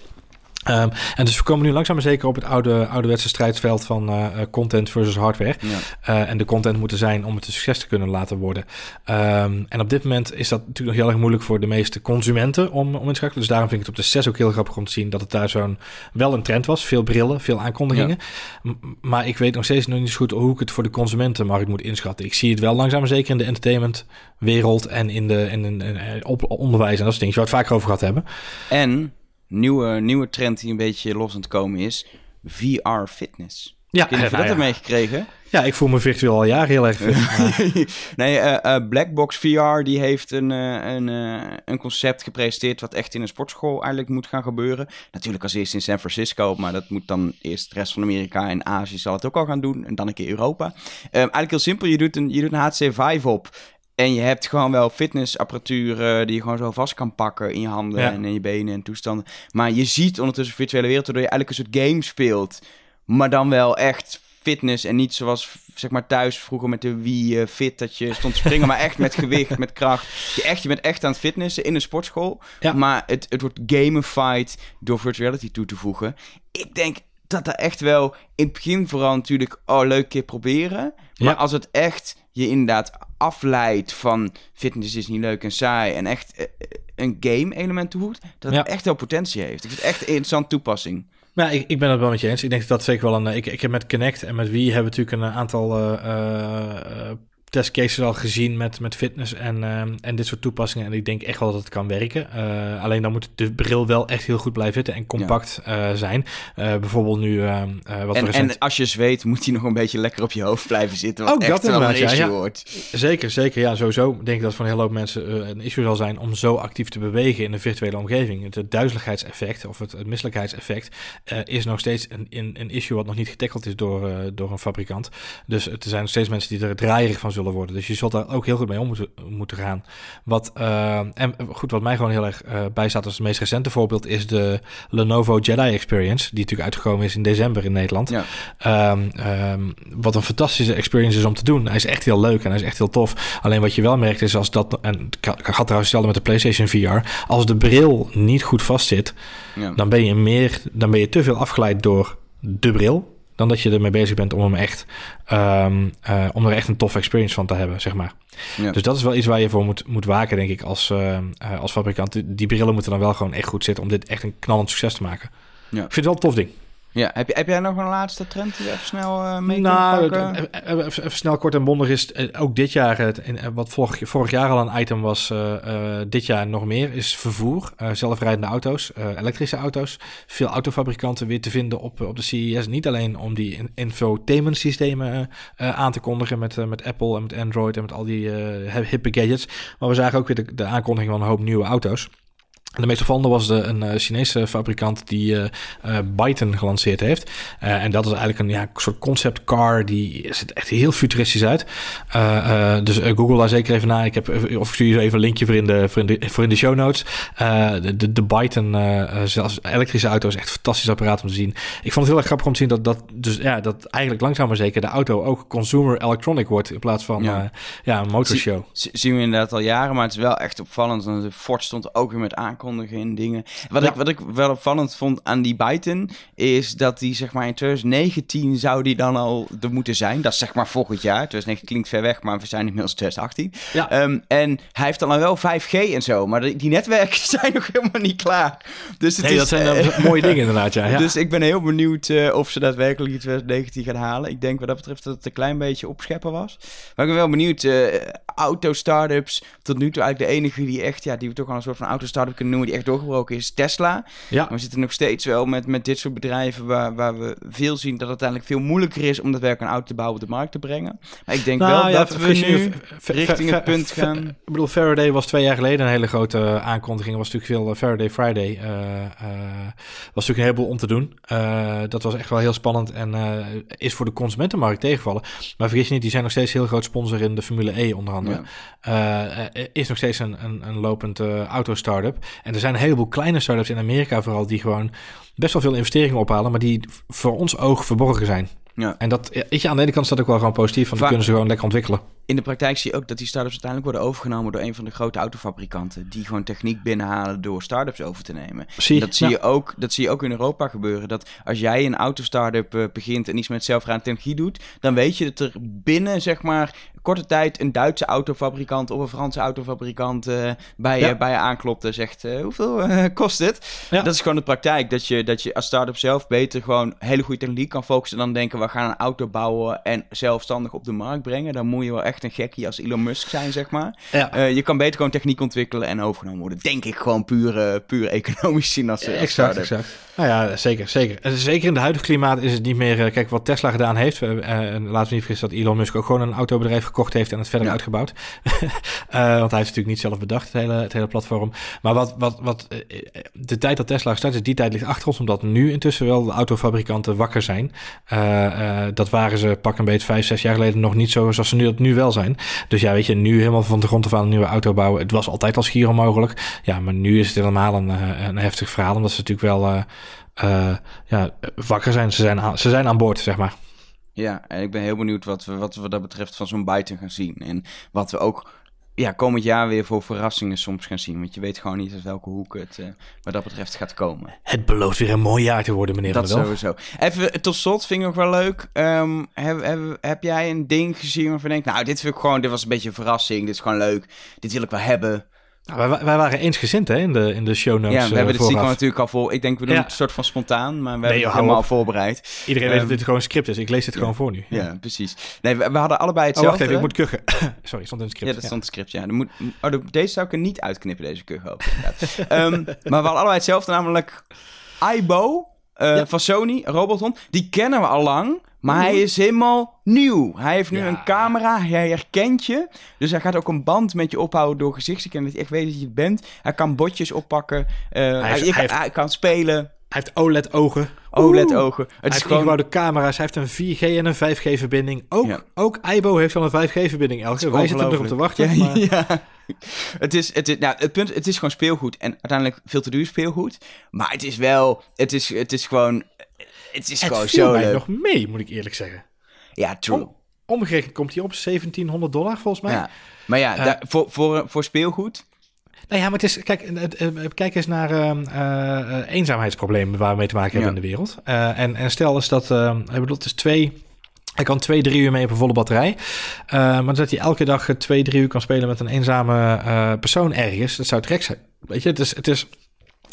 Um, en dus we komen nu langzaam maar zeker op het oude, ouderwetse strijdsveld van uh, content versus hardware. Ja. Uh, en de content moet er zijn om het een succes te kunnen laten worden. Um, en op dit moment is dat natuurlijk nog heel erg moeilijk voor de meeste consumenten om, om in te schakelen. Dus daarom vind ik het op de 6 ook heel grappig om te zien dat het daar zo'n wel een trend was. Veel brillen, veel aankondigingen. Ja. Maar ik weet nog steeds nog niet zo goed hoe ik het voor de consumentenmarkt moet inschatten. Ik zie het wel langzaam maar zeker in de entertainmentwereld en in de op onderwijs en dat soort dingen waar we het vaak over gehad hebben.
En nieuwe, nieuwe trend die een beetje los aan het komen is. VR fitness. Ja, heb je nou dat ja. meegekregen?
Ja, ik voel me virtueel al jaren heel erg fit.
nee, uh, uh, Blackbox VR die heeft een, uh, een, een concept gepresenteerd wat echt in een sportschool eigenlijk moet gaan gebeuren. Natuurlijk als eerst in San Francisco, maar dat moet dan eerst de rest van Amerika en Azië zal het ook al gaan doen. En dan een keer Europa. eigenlijk heel simpel, je doet een, je doet een HC Vive op. En je hebt gewoon wel fitnessapparatuur die je gewoon zo vast kan pakken in je handen en in je benen en toestanden. Maar je ziet ondertussen virtuele wereld, waardoor je eigenlijk een soort game speelt. Maar dan wel echt fitness en niet zoals zeg maar thuis vroeger met de Wii uh, Fit dat je stond te springen, maar echt met gewicht, met kracht. Je, echt, je bent echt aan het fitnessen in een sportschool. Ja. Maar het, het wordt gamified door virtuality toe te voegen. Ik denk dat dat echt wel in het begin vooral natuurlijk, oh leuk keer proberen. Maar als het echt je inderdaad afleidt van fitness is niet leuk en saai en echt eh, een game element toevoegt, dat het echt wel potentie heeft. Ik vind het echt een interessante toepassing.
Ja, ik, ik ben het wel met je eens. Ik denk dat dat zeker wel een. Ik, ik heb met Connect en met wie hebben natuurlijk een aantal uh, testcases al gezien met, met fitness en, ehm, en dit soort toepassingen. En ik denk echt wel dat het kan werken. Uh, alleen dan moet de bril wel echt heel goed blijven zitten en compact ja. uh, zijn. Uh, bijvoorbeeld nu ehm, wat
en,
recent...
en als je zweet, moet hij nog een beetje lekker op je hoofd blijven zitten. Wat Ook echt dat wel een issue ja, wordt.
Zeker, zeker. Ja, sowieso denk ik dat voor een hele hoop mensen een issue zal zijn om zo actief te bewegen in een virtuele omgeving. Het duizeligheidseffect of het, het misselijkheidseffect is nog steeds een, een, een, issue wat nog niet getackled is door, door een fabrikant. Dus er zijn nog steeds mensen die er draaierig van zullen worden. Dus je zult daar ook heel goed mee om moeten, moeten gaan. Wat, uh, en goed, wat mij gewoon heel erg uh, bijstaat als het meest recente voorbeeld is de Lenovo Jedi Experience, die natuurlijk uitgekomen is in december in Nederland. Ja. Um, um, wat een fantastische experience is om te doen. Hij is echt heel leuk en hij is echt heel tof. Alleen wat je wel merkt is als dat, en ik had trouwens hetzelfde met de PlayStation VR, als de bril niet goed vastzit, ja. dan ben je meer, dan ben je te veel afgeleid door de bril dan dat je ermee bezig bent om hem echt um, uh, om er echt een toffe experience van te hebben, zeg maar. Ja. Dus dat is wel iets waar je voor moet, moet waken, denk ik, als, uh, uh, als fabrikant. Die brillen moeten dan wel gewoon echt goed zitten om dit echt een knallend succes te maken. Ja. Ik vind het wel een tof ding.
Ja, heb, je, heb jij nog een laatste trend die we even snel uh, mee
nou, pakken? Even, even, snel kort en bondig is ook dit jaar, het, wat vorig, vorig jaar al een item was, uh, uh, dit jaar nog meer, is vervoer. zelfrijdende auto's, elektrische auto's. Veel autofabrikanten weer te vinden op, op de CES. Niet alleen om die infotainment systemen aan te kondigen met, met Apple en met Android en met al die hippe gadgets. Maar we zagen ook weer de, de aankondiging van een hoop nieuwe auto's. De meest opvallende was de, een uh, Chinese fabrikant die uh, uh, Byton gelanceerd heeft. en dat is eigenlijk een ja, soort concept car. Die ziet echt heel futuristisch uit. dus Google daar zeker even naar. Ik heb, of ik stuur je even een linkje voor in de, voor in de, voor in de show notes. de, de, de Byton, zelfs elektrische auto, is echt een fantastisch apparaat om te zien. Ik vond het heel erg grappig om te zien dat, dat, dus, ja, dat eigenlijk langzaam maar zeker de auto ook consumer electronic wordt. In plaats van ja. ja een motorshow.
Z zien we inderdaad al jaren, maar het is wel echt opvallend. De Ford stond ook weer met aankomst aankondigen in dingen. Wat, ik, wat ik wel opvallend vond aan die Byton, is dat die zeg maar in 2019 zou die dan al er moeten zijn. Dat is zeg maar volgend jaar. 2019 klinkt ver weg, maar we zijn inmiddels 2018. Ja. Um, en hij heeft dan wel 5G en zo, maar die, netwerken zijn nog helemaal niet klaar. Dus het
nee,
is,
dat zijn uh, mooie dingen inderdaad, ja. ja.
Dus ik ben heel benieuwd uh, of ze daadwerkelijk in 2019 gaan halen. Ik denk wat dat betreft dat het een klein beetje opscheppen was. Maar ik ben wel benieuwd. Uh, auto-startups, tot nu toe eigenlijk de enige die echt, ja, die we toch al een soort van auto-startup kunnen noemen, die echt doorgebroken is, Tesla. Ja. Maar we zitten nog steeds wel met, met dit soort bedrijven waar, waar we veel zien dat het uiteindelijk veel moeilijker is om dat werk een auto te bouwen op de markt te brengen. Maar ik denk nou, wel ja, dat we nu richting het punt gaan.
Ik bedoel, Faraday was twee jaar geleden een hele grote uh, aankondiging. Was natuurlijk veel uh, Faraday Friday. Uh, was natuurlijk een heleboel om te doen. dat was echt wel heel spannend en is voor de consumentenmarkt tegenvallen. Maar vergis je niet, die zijn nog steeds heel groot sponsor in de Formule E onder andere. Ja. is nog steeds een, een, een lopend auto-startup. En er zijn een heleboel kleine startups in Amerika vooral die gewoon best wel veel investeringen ophalen, maar die voor ons oog verborgen zijn. Ja. En dat, weet je, aan de ene kant staat ook wel gewoon positief, want die kunnen ze gewoon lekker ontwikkelen.
In de praktijk zie je ook dat die startups uiteindelijk worden overgenomen door een van de grote autofabrikanten. Die gewoon techniek binnenhalen door startups over te nemen. Dat, zie je ook, dat zie je ook in Europa gebeuren. Dat als jij een autostartup uh, begint en iets met zelfrijdende technologie doet, dan weet je dat er binnen zeg maar korte tijd een Duitse autofabrikant of een Franse autofabrikant uh, bij, ja. bij je aanklopt en zegt: uh, hoeveel kost het? Ja. Dat is gewoon de praktijk. Dat je, dat je als start-up zelf beter gewoon hele goede technologie kan focussen. Dan denken: we gaan een auto bouwen en zelfstandig op de markt brengen. Dan moet je wel echt een gekkie als Elon Musk zijn, zeg maar. Ja. je kan beter gewoon techniek ontwikkelen en overgenomen worden. Denk ik gewoon puur, puur economisch zien als, als
exact, exact. Nou ja, zeker, zeker. Zeker in de huidige klimaat is het niet meer... kijk, wat Tesla gedaan heeft. laten we niet vergissen dat Elon Musk ook gewoon een autobedrijf gekocht heeft en het verder ja. uitgebouwd. uh, want hij heeft natuurlijk niet zelf bedacht, het hele, het hele platform. Maar wat, wat, wat, de tijd dat Tesla gestart is, die tijd ligt achter ons, omdat nu intussen wel de autofabrikanten wakker zijn. Uh, uh, dat waren ze pak een beetje vijf, zes jaar geleden nog niet zo zoals ze nu, dat nu wel zijn. Dus ja, weet je, nu helemaal van de grond af aan een nieuwe auto bouwen. Het was altijd al schier onmogelijk. Ja, maar nu is het helemaal een, een heftig verhaal, omdat ze natuurlijk wel... ja, wakker zijn. Ze zijn, aan, ze zijn aan boord, zeg maar.
Ja, en ik ben heel benieuwd wat we, wat we dat betreft van zo'n Byton gaan zien. En wat we ook ja, komend jaar weer voor verrassingen soms gaan zien. Want je weet gewoon niet uit welke hoek het uh, wat dat betreft gaat komen.
Het belooft weer een mooi jaar te worden, meneer
Dat sowieso. Even tot slot, vind ik nog wel leuk. Um, heb, heb, heb jij een ding gezien waarvan je denkt... Nou, dit vind ik gewoon... Dit was een beetje een verrassing. Dit is gewoon leuk. Dit wil ik wel hebben.
Nou, wij, wij waren eensgezind hè, in, de, in de show notes.
Ja, we
eh,
hebben het
vooraf.
natuurlijk al voor. Ik denk we doen
Ja.
het een soort van spontaan, maar we
Nee,
hebben het helemaal
op.
voorbereid.
Iedereen weet
Ehm,
dat dit gewoon script is. Ik lees dit
ja.
gewoon voor nu.
Ja, precies. Nee, we, we hadden allebei
Oh, wacht
hetzelfde.
even. Ik moet kuchen. Sorry, stond in het script.
Ja, dat stond het script, ja. Dan moet, oh, de- deze zou ik er niet uitknippen, deze inderdaad. Ehm, maar we hadden allebei hetzelfde, namelijk Aibo eh,
Ja.
van Sony, robothond. Die kennen we al lang, maar
Mhm.
hij is helemaal nieuw. Hij heeft nu
Ja.
een camera, hij herkent je. Dus hij gaat ook een band met je ophouden door gezichtscan, dat hij echt weet dat je het bent. Hij kan botjes oppakken, eh, hij,
heeft-
je
hij
kan,
heeft-
hij kan spelen,
Hij heeft OLED-ogen.
OLED-ogen. Het
Hij
is
heeft
gewoon...
ingebouwde camera's. Hij heeft een 4G en een 5G-verbinding. Ook,
Ja.
ook Aibo heeft al een 5G-verbinding, Elke. Wij zitten er nog op te wachten.
Ja,
maar...
ja. Het is, het, is, nou, het punt, het is gewoon speelgoed. En uiteindelijk veel te duur speelgoed. Maar het is wel, het is, het is gewoon, het is gewoon
Het viel
zo
mij
leuk.
nog mee, moet ik eerlijk zeggen.
Ja, true.
Om, omgerekend komt hij op 1700 dollar, volgens mij.
ja. Maar ja,
Eh.
daar- voor, voor, voor speelgoed.
Nou ja, maar het is, kijk, kijk eens naar ehm, eh, eh, eenzaamheidsproblemen waar we mee te maken hebben
Ja.
in de wereld. Eh, en, en stel eens dat, ehm, ik bedoel, het is twee, hij kan twee, drie uur mee op een volle batterij. Maar dat hij elke dag twee, drie uur kan spelen met een eenzame eh, persoon ergens, dat zou het gek zijn. Weet je, het is, het is,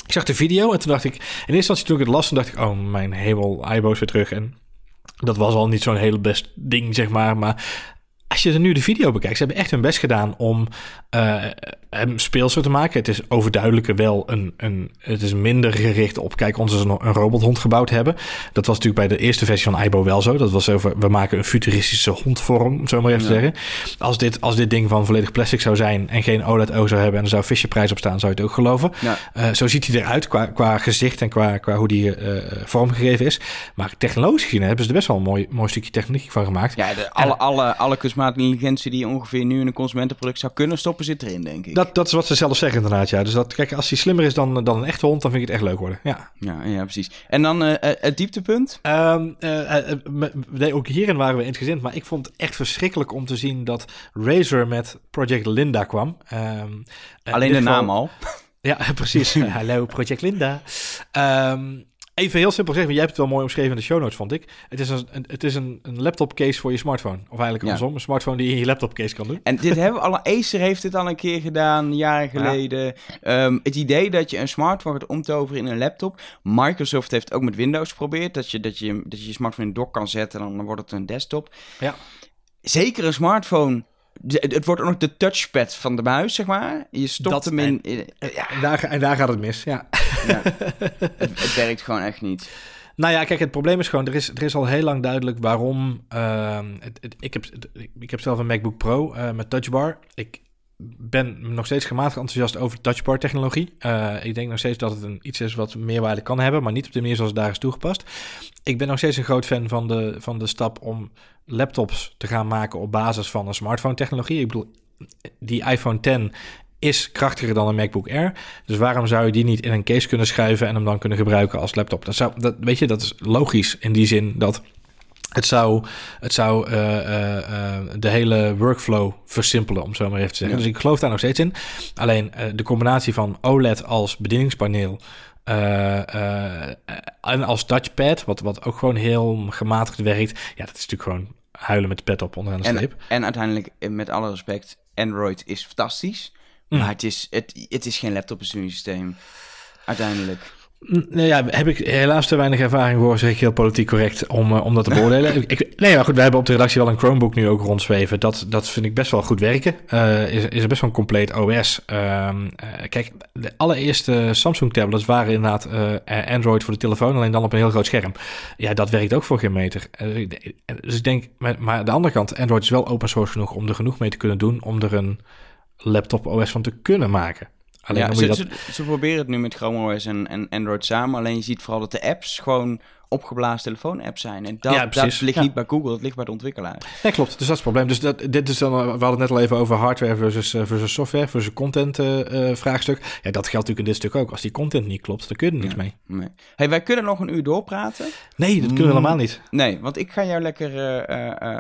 ik zag de video en toen dacht ik, in eerste instantie toen ik het las, toen dacht ik, oh mijn hemel, iBo's weer terug. En dat was al niet zo'n heel best ding, zeg maar. Maar als je er nu de video bekijkt, ze hebben echt hun best gedaan om eh, hem speelser te maken. Het is overduidelijker wel een, een... Het is minder gericht op, kijk, ons is een, een robothond gebouwd hebben. Dat was natuurlijk bij de eerste versie van Aibo wel zo. Dat was over, we maken een futuristische hondvorm, om zo maar even te zeggen. Als dit, als dit ding van volledig plastic zou zijn en geen OLED-oog zou hebben... en er zou Fisher-prijs op staan, zou je het ook geloven.
Ja.
Eh, zo ziet hij eruit qua, qua gezicht en qua, qua hoe die eh, vormgegeven is. Maar technologisch gezien hebben ze er best wel een mooi, mooi stukje techniek van gemaakt.
Ja, de, alle, alle, alle kunstmatige intelligentie die ongeveer nu in een consumentenproduct zou kunnen stoppen, zit erin, denk ik.
Dat, dat is wat ze zelf zeggen inderdaad, ja. Dus dat, kijk, als hij slimmer is dan, dan een echte hond, dan vind ik het echt leuk worden, ja.
Ja, ja, precies. En dan eh, eh, het dieptepunt.
Nee, ook hierin waren we eensgezind, maar ik vond het echt verschrikkelijk om te zien dat Razer met Project Linda kwam. Ehm, eh, in
Alleen de naam al.
Ja, precies. Hallo, Project Linda. Ehm, even heel simpel zeggen, want jij hebt het wel mooi omschreven in de show notes, vond ik. Het is een, het is een, een laptop case voor je smartphone. Of eigenlijk
Ja.
andersom, een smartphone die je in je laptop case kan doen.
En dit hebben we al, Acer heeft dit al een keer gedaan, jaren
Ja.
geleden. Ehm, het idee dat je een smartphone gaat omtoveren in een laptop. Microsoft heeft ook met Windows geprobeerd, dat je dat je, dat je, je smartphone in een dock kan zetten en dan wordt het een desktop.
Ja.
Zeker een smartphone, het wordt ook nog de touchpad van de muis, zeg maar. Je stopt
Dat-
hem in... in- ja,
En daar, en daar gaat het mis, ja.
Het, werkt gewoon echt niet.
Nou ja, kijk, het probleem is gewoon, er is, er is al heel lang duidelijk waarom. ehm, het, ik, heb, ik heb zelf een MacBook Pro eh, met touchbar. Ik ben nog steeds gematigd enthousiast over touchbar technologie. Eh, ik denk nog steeds dat het een, iets is wat meerwaarde kan hebben, maar niet op de manier zoals het daar is toegepast. Ik ben nog steeds een groot fan van de, van de stap om laptops te gaan maken op basis van een smartphone technologie. Ik bedoel, die iPhone 10 is krachtiger dan een MacBook Air. Dus waarom zou je die niet in een case kunnen schuiven en hem dan kunnen gebruiken als laptop? Dat zou, dat, weet je, dat is logisch in die zin dat het zou, het zou eh, eh, eh, de hele workflow versimpelen, om zo maar even te zeggen.
Ja.
Dus ik geloof daar nog steeds in. Alleen de combinatie van OLED als bedieningspaneel en als touchpad, wat, wat ook gewoon heel gematigd werkt. Ja, dat is natuurlijk gewoon huilen met de pet op onderaan de
En,
streep.
en uiteindelijk, met alle respect, Android is fantastisch.
Mm.
Maar het is, het, het is geen laptop-besturingssysteem. Uiteindelijk.
Mm, Nou ja, heb ik helaas te weinig ervaring voor, zeg ik heel politiek correct, om, eh, om dat te beoordelen. ik, nee, maar goed, wij hebben op de redactie wel een Chromebook nu ook rondzweven. Dat, dat vind ik best wel goed werken. Eh, is, is er best wel een compleet OS. Ehm, eh, kijk, de allereerste Samsung tablets waren inderdaad Android voor de telefoon, alleen dan op een heel groot scherm. Ja, dat werkt ook voor geen meter. Dus ik denk, maar, maar aan de andere kant, Android is wel open source genoeg om er genoeg mee te kunnen doen, om er een laptop OS van te kunnen maken. Alleen
ja, ze,
dat...
ze, ze proberen het nu met Chrome OS en, en Android samen. Alleen je ziet vooral dat de apps gewoon opgeblazen telefoon-apps zijn. En dat,
Ja,
dat ligt
Ja.
niet bij Google, dat ligt bij de ontwikkelaar.
Nee, klopt. Dus dat is het probleem. Dus dat, dit is dan, we hadden het net al even over hardware versus, eh, versus software, versus content eh, eh, vraagstuk. Ja, dat geldt natuurlijk in dit stuk ook. Als die content niet klopt, dan kun je er niks mee.
Nee. Hey, wij kunnen nog een uur doorpraten.
Nee, dat kunnen we
Mm.
helemaal niet.
Nee, want ik ga jou lekker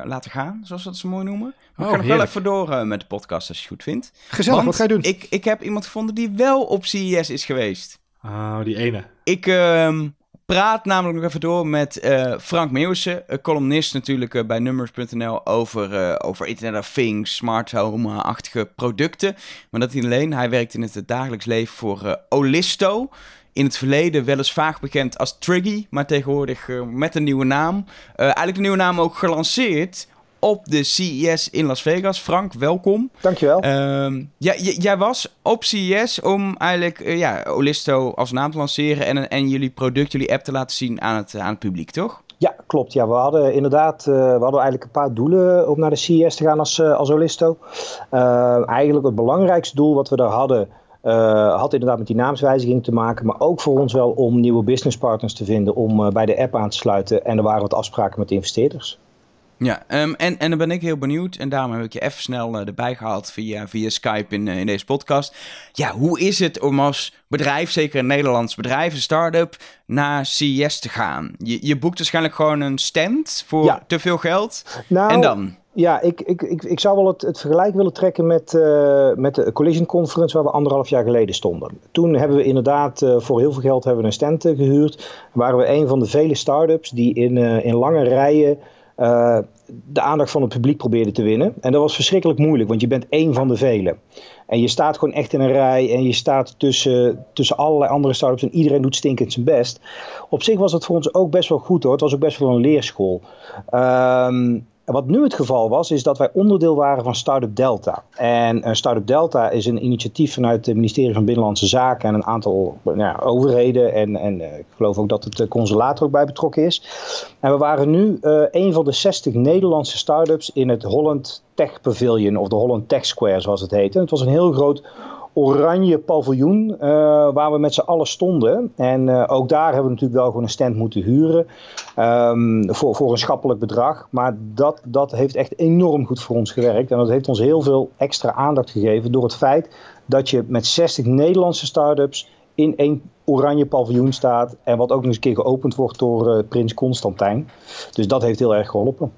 laten gaan, zoals we dat zo mooi noemen. Maar
Oh,
ik ga nog wel even door met de podcast als je het goed vindt.
Gezellig,
Want
wat ga je doen?
Ik, ik heb iemand gevonden die wel op CES is geweest.
Oh, die ene.
Ik, ehm, praat namelijk nog even door met uh, Frank Meeuwissen, columnist natuurlijk bij Numbers.nl over, over Internet of Things, smart home-achtige producten. Maar dat niet alleen, hij werkt in het dagelijks leven voor Olisto. In het verleden wel eens vaak bekend als Triggy, maar tegenwoordig met een nieuwe naam. eigenlijk de nieuwe naam ook gelanceerd op de CES in Las Vegas. Frank, welkom.
Dankjewel.
Uh, ja, jij was op CES om eigenlijk uh, ja, Olisto als naam te lanceren en, en jullie product, jullie app te laten zien aan het, aan het publiek, toch?
Ja, klopt. Ja, we hadden inderdaad uh, we hadden eigenlijk een paar doelen om naar de CES te gaan als, uh, als Olisto. eigenlijk het belangrijkste doel wat we daar hadden, had inderdaad met die naamswijziging te maken, maar ook voor ons wel om nieuwe businesspartners te vinden om bij de app aan te sluiten. En er waren wat afspraken met de investeerders.
Ja, um, en, en dan ben ik heel benieuwd, en daarom heb ik je even snel uh, erbij gehaald via, via Skype in, uh, in deze podcast. Ja, hoe is het om als bedrijf, zeker een Nederlands bedrijf, een start-up, naar CES te gaan? Je, je boekt waarschijnlijk gewoon een stand voor te veel geld. Nou, en dan?
Ja, ik, ik, ik, ik zou wel het, het vergelijk willen trekken met, uh, met de Collision Conference waar we anderhalf jaar geleden stonden. Toen hebben we inderdaad uh, voor heel veel geld hebben we een stand gehuurd. Waren we een van de vele start-ups die in, uh, in lange rijen de aandacht van het publiek probeerde te winnen. En dat was verschrikkelijk moeilijk, want je bent één van de velen. En je staat gewoon echt in een rij en je staat tussen, tussen allerlei andere startups en iedereen doet stinkend zijn best. Op zich was het voor ons ook best wel goed hoor. Het was ook best wel een leerschool. Um, wat nu het geval was, is dat wij onderdeel waren van Startup Delta. En uh, Startup Delta is een initiatief vanuit het ministerie van Binnenlandse Zaken en een aantal ja, overheden. En, en uh, ik geloof ook dat het uh, consulator ook bij betrokken is. En we waren nu een van de 60 Nederlandse startups in het Holland Tech Pavilion, of de Holland Tech Square zoals het heette. Het was een heel groot oranje paviljoen uh, waar we met z'n allen stonden. En uh, ook daar hebben we natuurlijk wel gewoon een stand moeten huren um, voor, voor een schappelijk bedrag. Maar dat, dat heeft echt enorm goed voor ons gewerkt. En dat heeft ons heel veel extra aandacht gegeven door het feit dat je met 60 Nederlandse start-ups in één oranje paviljoen staat. En wat ook nog eens een keer geopend wordt door uh, prins Constantijn. Dus dat heeft heel erg geholpen.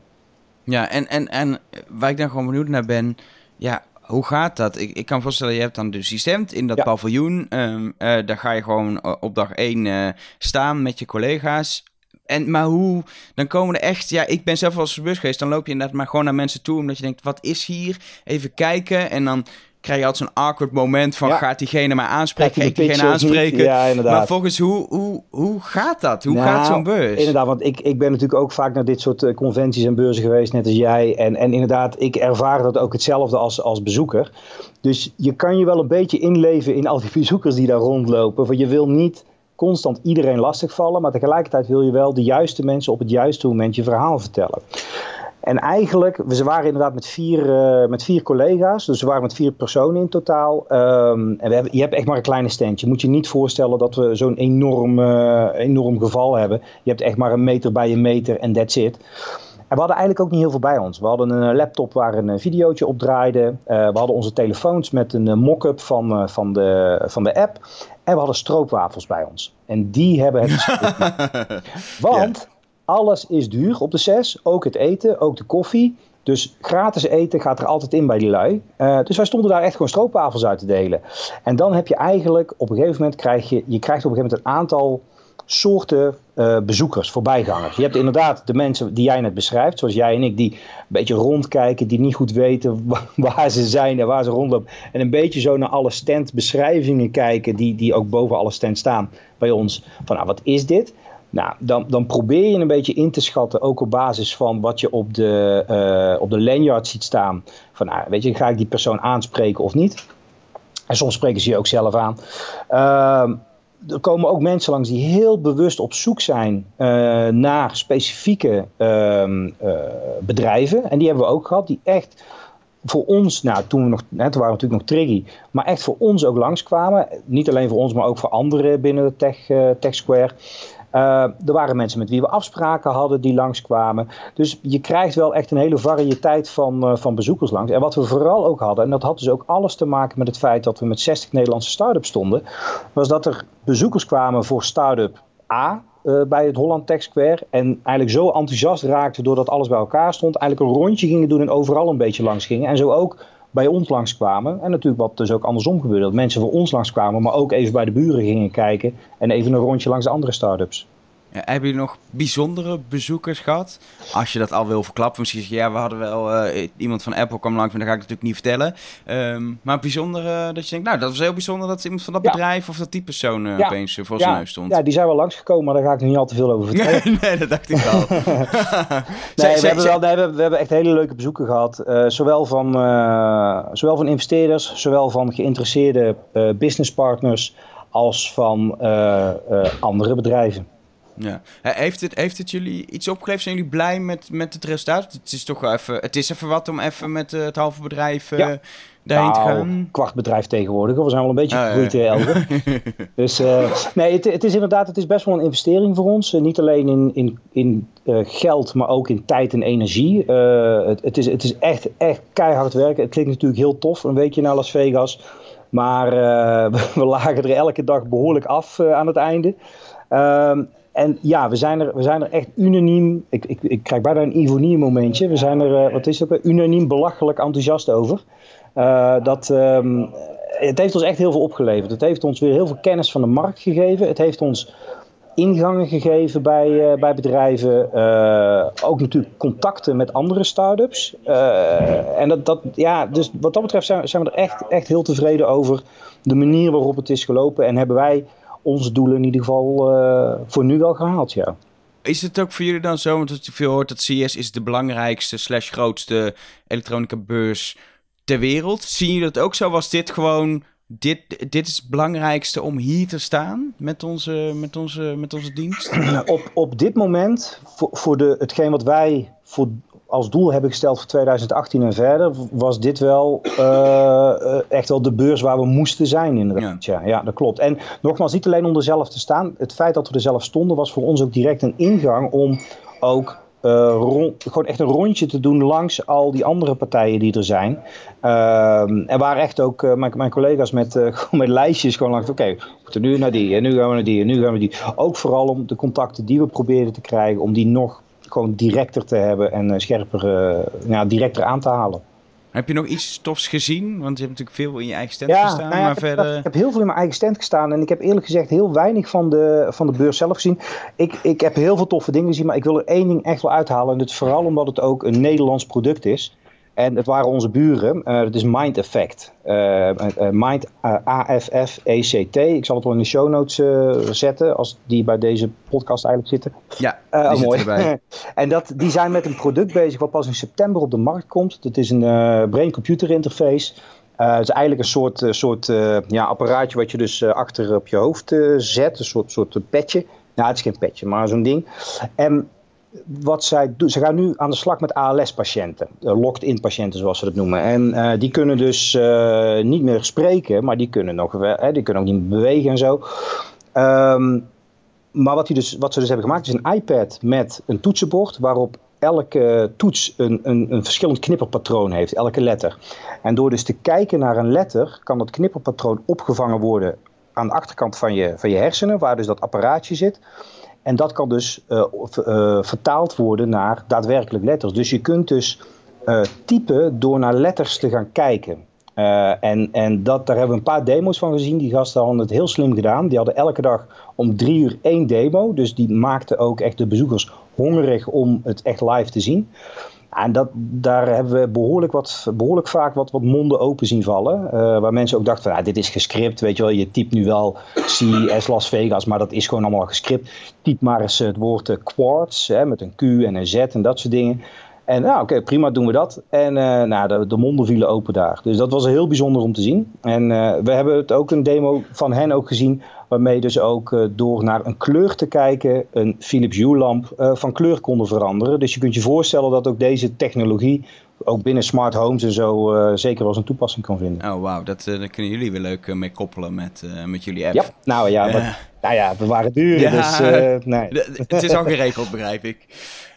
Ja, en, en, en waar ik dan gewoon benieuwd naar ben... Ja, hoe gaat dat? Ik, ik kan voorstellen, je hebt dan dus die stemt in dat paviljoen. Um, uh, daar ga je gewoon eh, op dag één uh, staan met je collega's. En, maar hoe, dan komen er echt, ja, ik ben zelf als bus geweest, dan loop je inderdaad maar gewoon naar mensen toe, omdat je denkt, wat is hier? Even kijken en dan krijg je altijd zo'n awkward moment van gaat diegene mij aanspreken, ga ik diegene aanspreken. Ja, inderdaad. Maar volgens hoe, hoe, hoe gaat dat? Hoe gaat zo'n beurs?
Inderdaad, want ik, ik ben natuurlijk ook vaak naar dit soort eh, conventies en beurzen geweest, net als jij. En, en inderdaad, ik ervaar dat ook hetzelfde als, als bezoeker. Dus je kan je wel een beetje inleven in al die bezoekers die daar rondlopen. Want je wil niet constant iedereen lastigvallen, maar tegelijkertijd wil je wel de juiste mensen op het juiste moment je verhaal vertellen. En eigenlijk, we waren inderdaad met vier, uh, met vier collega's, dus we waren met vier personen in totaal. Um, en we hebben, je hebt echt maar een kleine stand. Je moet je niet voorstellen dat we zo'n enorm, uh, enorm geval hebben. Je hebt echt maar een meter bij een meter en that's it. En we hadden eigenlijk ook niet heel veel bij ons. We hadden een laptop waar een videootje op draaide. We hadden onze telefoons met een mock-up van, van, de, van de app. En we hadden stroopwafels bij ons. En die hebben het. Want alles is duur op de SES. Ook het eten, ook de koffie. Dus gratis eten gaat er altijd in bij die lui. Uh, dus wij stonden daar echt gewoon stroopwafels uit te delen. En dan heb je eigenlijk op een gegeven moment krijg je, je krijgt op een gegeven moment een aantal soorten uh, bezoekers, voorbijgangers. Je hebt inderdaad de mensen die jij net beschrijft, zoals jij en ik, die een beetje rondkijken, die niet goed weten waar ze zijn en waar ze rondlopen. En een beetje zo naar alle standbeschrijvingen kijken, die, die ook boven alle stands staan bij ons. Van nou, wat is dit? Nou, dan, dan probeer je een beetje in te schatten, ook op basis van wat je op de, uh, op de lanyard ziet staan. Van, nou, weet je, ga ik die persoon aanspreken of niet? En soms spreken ze je ook zelf aan. Uh, er komen ook mensen langs die heel bewust op zoek zijn uh, naar specifieke uh, bedrijven. En die hebben we ook gehad, die echt voor ons, nou toen we nog, hè, toen waren we natuurlijk nog Triggy, maar echt voor ons ook langskwamen. Niet alleen voor ons, maar ook voor anderen binnen de Tech, tech Square. Uh, er waren mensen met wie we afspraken hadden die langskwamen. Dus je krijgt wel echt een hele variëteit van, uh, van bezoekers langs. En wat we vooral ook hadden, en dat had dus ook alles te maken met het feit dat we met 60 Nederlandse start-ups stonden, was dat er bezoekers kwamen voor start-up A, uh, bij het Holland Tech Square. En eigenlijk zo enthousiast raakten doordat alles bij elkaar stond. Eigenlijk een rondje gingen doen en overal een beetje langs gingen. En zo ook bij ons langskwamen. En natuurlijk wat dus ook andersom gebeurde. Dat mensen voor ons langskwamen, maar ook even bij de buren gingen kijken. En even een rondje langs de andere start-ups.
Ja, hebben jullie nog bijzondere bezoekers gehad? Als je dat al wil verklappen. Misschien zeg je, ja, we hadden wel... Uh, iemand van Apple kwam langs, maar dat ga ik natuurlijk niet vertellen. Um, maar bijzonder uh, dat je denkt... Nou, dat was heel bijzonder dat iemand van dat ja. bedrijf... of dat die persoon uh, ja. opeens voor zijn neus stond.
Ja, die zijn wel langsgekomen, maar daar ga ik nog niet al te veel over vertellen.
nee, dat dacht ik al.
nee, we, hebben wel nee, we, hebben, we hebben echt hele leuke bezoeken gehad. zowel, van, zowel van investeerders, zowel van geïnteresseerde businesspartners... als van andere bedrijven.
Ja. Heeft, het, heeft het jullie iets opgeleverd? Zijn jullie blij met, met het resultaat? Het is toch even, het is even wat om even met uh, het halve bedrijf uh, ja. daarheen nou, te gaan.
kwart bedrijf tegenwoordig. We zijn wel een beetje gegroeid uh, Dus uh, nee, het, het, is inderdaad het is best wel een investering voor ons. niet alleen in, in, in geld, maar ook in tijd en energie. het, het, is, het is echt, echt keihard werken. Het klinkt natuurlijk heel tof, een weekje naar Las Vegas. Maar we lagen er elke dag behoorlijk af aan het einde. Ehm, en ja, we zijn er, we zijn er echt unaniem. Ik, ik, ik krijg bijna een Ivonie momentje. We zijn er, uh, wat is het, unaniem belachelijk enthousiast over. Uh, dat, um, het heeft ons echt heel veel opgeleverd. Het heeft ons weer heel veel kennis van de markt gegeven. Het heeft ons ingangen gegeven bij, uh, bij bedrijven. ook natuurlijk contacten met andere start-ups. en dat, dat, ja, dus wat dat betreft zijn, zijn we er echt, echt heel tevreden over de manier waarop het is gelopen. En hebben wij onze doelen in ieder geval uh, voor nu wel gehaald, ja.
Is het ook voor jullie dan zo, want je veel hoort dat CS is de belangrijkste slash grootste elektronica beurs ter wereld. Zien jullie dat ook zo? Was dit gewoon, dit, dit is het belangrijkste om hier te staan met onze, met onze, met onze dienst?
Op, op dit moment, voor, voor de, hetgeen wat wij voor, als doel hebben gesteld voor 2018 en verder, was dit wel uh, echt wel de beurs waar we moesten zijn inderdaad. Ja. ja. dat klopt. En nogmaals, niet alleen om er zelf te staan. Het feit dat we er zelf stonden was voor ons ook direct een ingang om ook uh, rond, gewoon echt een rondje te doen langs al die andere partijen die er zijn. Uh, er waren echt ook uh, mijn, mijn, collega's met, met lijstjes gewoon langs. Oké, okay, we moeten nu naar die en nu gaan we naar die en nu gaan we die. Ook vooral om de contacten die we probeerden te krijgen, om die nog gewoon directer te hebben en uh, scherper, uh, ja, directer aan te halen.
Heb je nog iets tofs gezien? Want je hebt natuurlijk veel in je eigen stand gestaan. Nou ja, maar
ik,
verder...
heb, ik heb heel veel in mijn eigen stand gestaan. En ik heb eerlijk gezegd heel weinig van de, van de beurs zelf gezien. Ik, ik heb heel veel toffe dingen gezien. Maar ik wil er één ding echt wel uithalen. En dat is vooral omdat het ook een Nederlands product is. En het waren onze buren. Uh, dat is Mind Effect. Uh, uh, Mind A-F-F-E-C-T. Ik zal het wel in de show notes zetten. Als die bij deze podcast eigenlijk zitten.
Ja, die mooi. erbij.
en dat, die zijn met een product bezig wat pas in september op de markt komt. Dat is een brain-computer interface. het is eigenlijk een soort, soort ja, apparaatje wat je dus achter op je hoofd zet. Een soort, soort petje. Nou, het is geen petje, maar zo'n ding. En wat zij doen, ze gaan nu aan de slag met ALS-patiënten, uh, locked-in patiënten zoals ze dat noemen. En uh, die kunnen dus uh, niet meer spreken, maar die kunnen, nog, hè, die kunnen ook niet meer bewegen en zo. Um, maar wat, die dus, wat ze dus hebben gemaakt is een iPad met een toetsenbord waarop elke toets een, een, een verschillend knipperpatroon heeft, elke letter. En door dus te kijken naar een letter kan dat knipperpatroon opgevangen worden aan de achterkant van je, van je hersenen, waar dus dat apparaatje zit. En dat kan dus uh, uh, vertaald worden naar daadwerkelijk letters. Dus je kunt dus uh, typen door naar letters te gaan kijken. en en dat, daar hebben we een paar demo's van gezien. Die gasten hadden het heel slim gedaan. Die hadden elke dag om drie uur één demo. Dus die maakten ook echt de bezoekers hongerig om het echt live te zien. En dat, daar hebben we behoorlijk, wat, behoorlijk vaak wat, wat monden open zien vallen. Uh, waar mensen ook dachten ja, dit is gescript, weet je wel. Je typt nu wel CES Las Vegas, maar dat is gewoon allemaal gescript. Typ maar eens het woord uh, quartz, hè, met een Q en een Z en dat soort dingen. En nou, oké, prima, doen we dat. En uh, nou, de, de, monden vielen open daar. Dus dat was heel bijzonder om te zien. En we hebben het ook een demo van hen ook gezien Waarmee dus ook uh, door naar een kleur te kijken een Philips Hue-lamp uh, van kleur konden veranderen. Dus je kunt je voorstellen dat ook deze technologie ook binnen smart homes en zo uh, zeker wel een toepassing kan vinden.
Oh wauw, dat, daar kunnen jullie weer leuk mee koppelen met, met jullie app.
Ja, nou ja, maar, nou ja we waren duur, ja, dus nee.
Het is al geregeld, begrijp ik.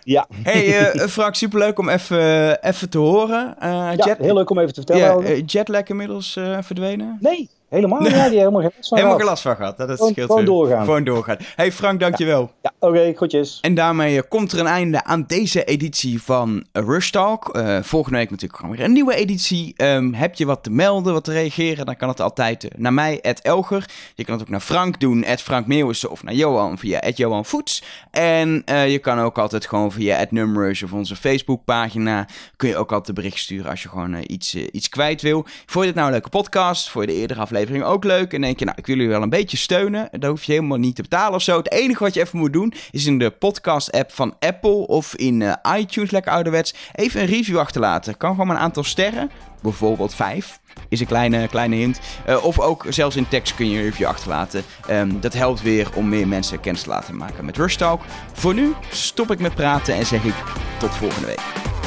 Ja.
Hey Frank, superleuk om even, even te horen.
Ja, jet... heel leuk om even te vertellen.
Ja, jetlag inmiddels verdwenen?
Nee, Helemaal? Ja, die helemaal geen last van
Helemaal geen last van gehad. Dat is
Gewoon-
scheelt
gewoon doorgaan.
Gewoon doorgaan. Hey Frank, dankjewel.
Ja, oké, groetjes.
En daarmee eh, komt er een einde aan deze editie van Rush Talk. Eh, volgende week natuurlijk gewoon weer een nieuwe editie. Ehm, heb je wat te melden, wat te reageren, dan kan het altijd eh, naar mij, Elger. Je kan het ook naar Frank doen, Frank Meeuwissen, of naar Johan via Johan Voets. En eh, je kan ook altijd gewoon via Numrush of onze Facebookpagina, kun je ook altijd een bericht sturen als je gewoon eh, iets, eh, iets kwijt wil. Vond je dit nou een leuke podcast? Vond je de eerdere aflevering ook leuk? En denk je, nou, ik wil jullie wel een beetje steunen. Daar hoef je helemaal niet te betalen of zo. Het enige wat je even moet doen, is in de podcast-app van Apple of in eh, iTunes, lekker ouderwets, even een review achterlaten. Kan gewoon een aantal sterren, bijvoorbeeld vijf. Is een kleine, kleine hint. Eh, of ook zelfs in tekst kun je een review achterlaten. Ehm, dat helpt weer om meer mensen kennis te laten maken met Rush Talk. Voor nu stop ik met praten en zeg ik tot volgende week.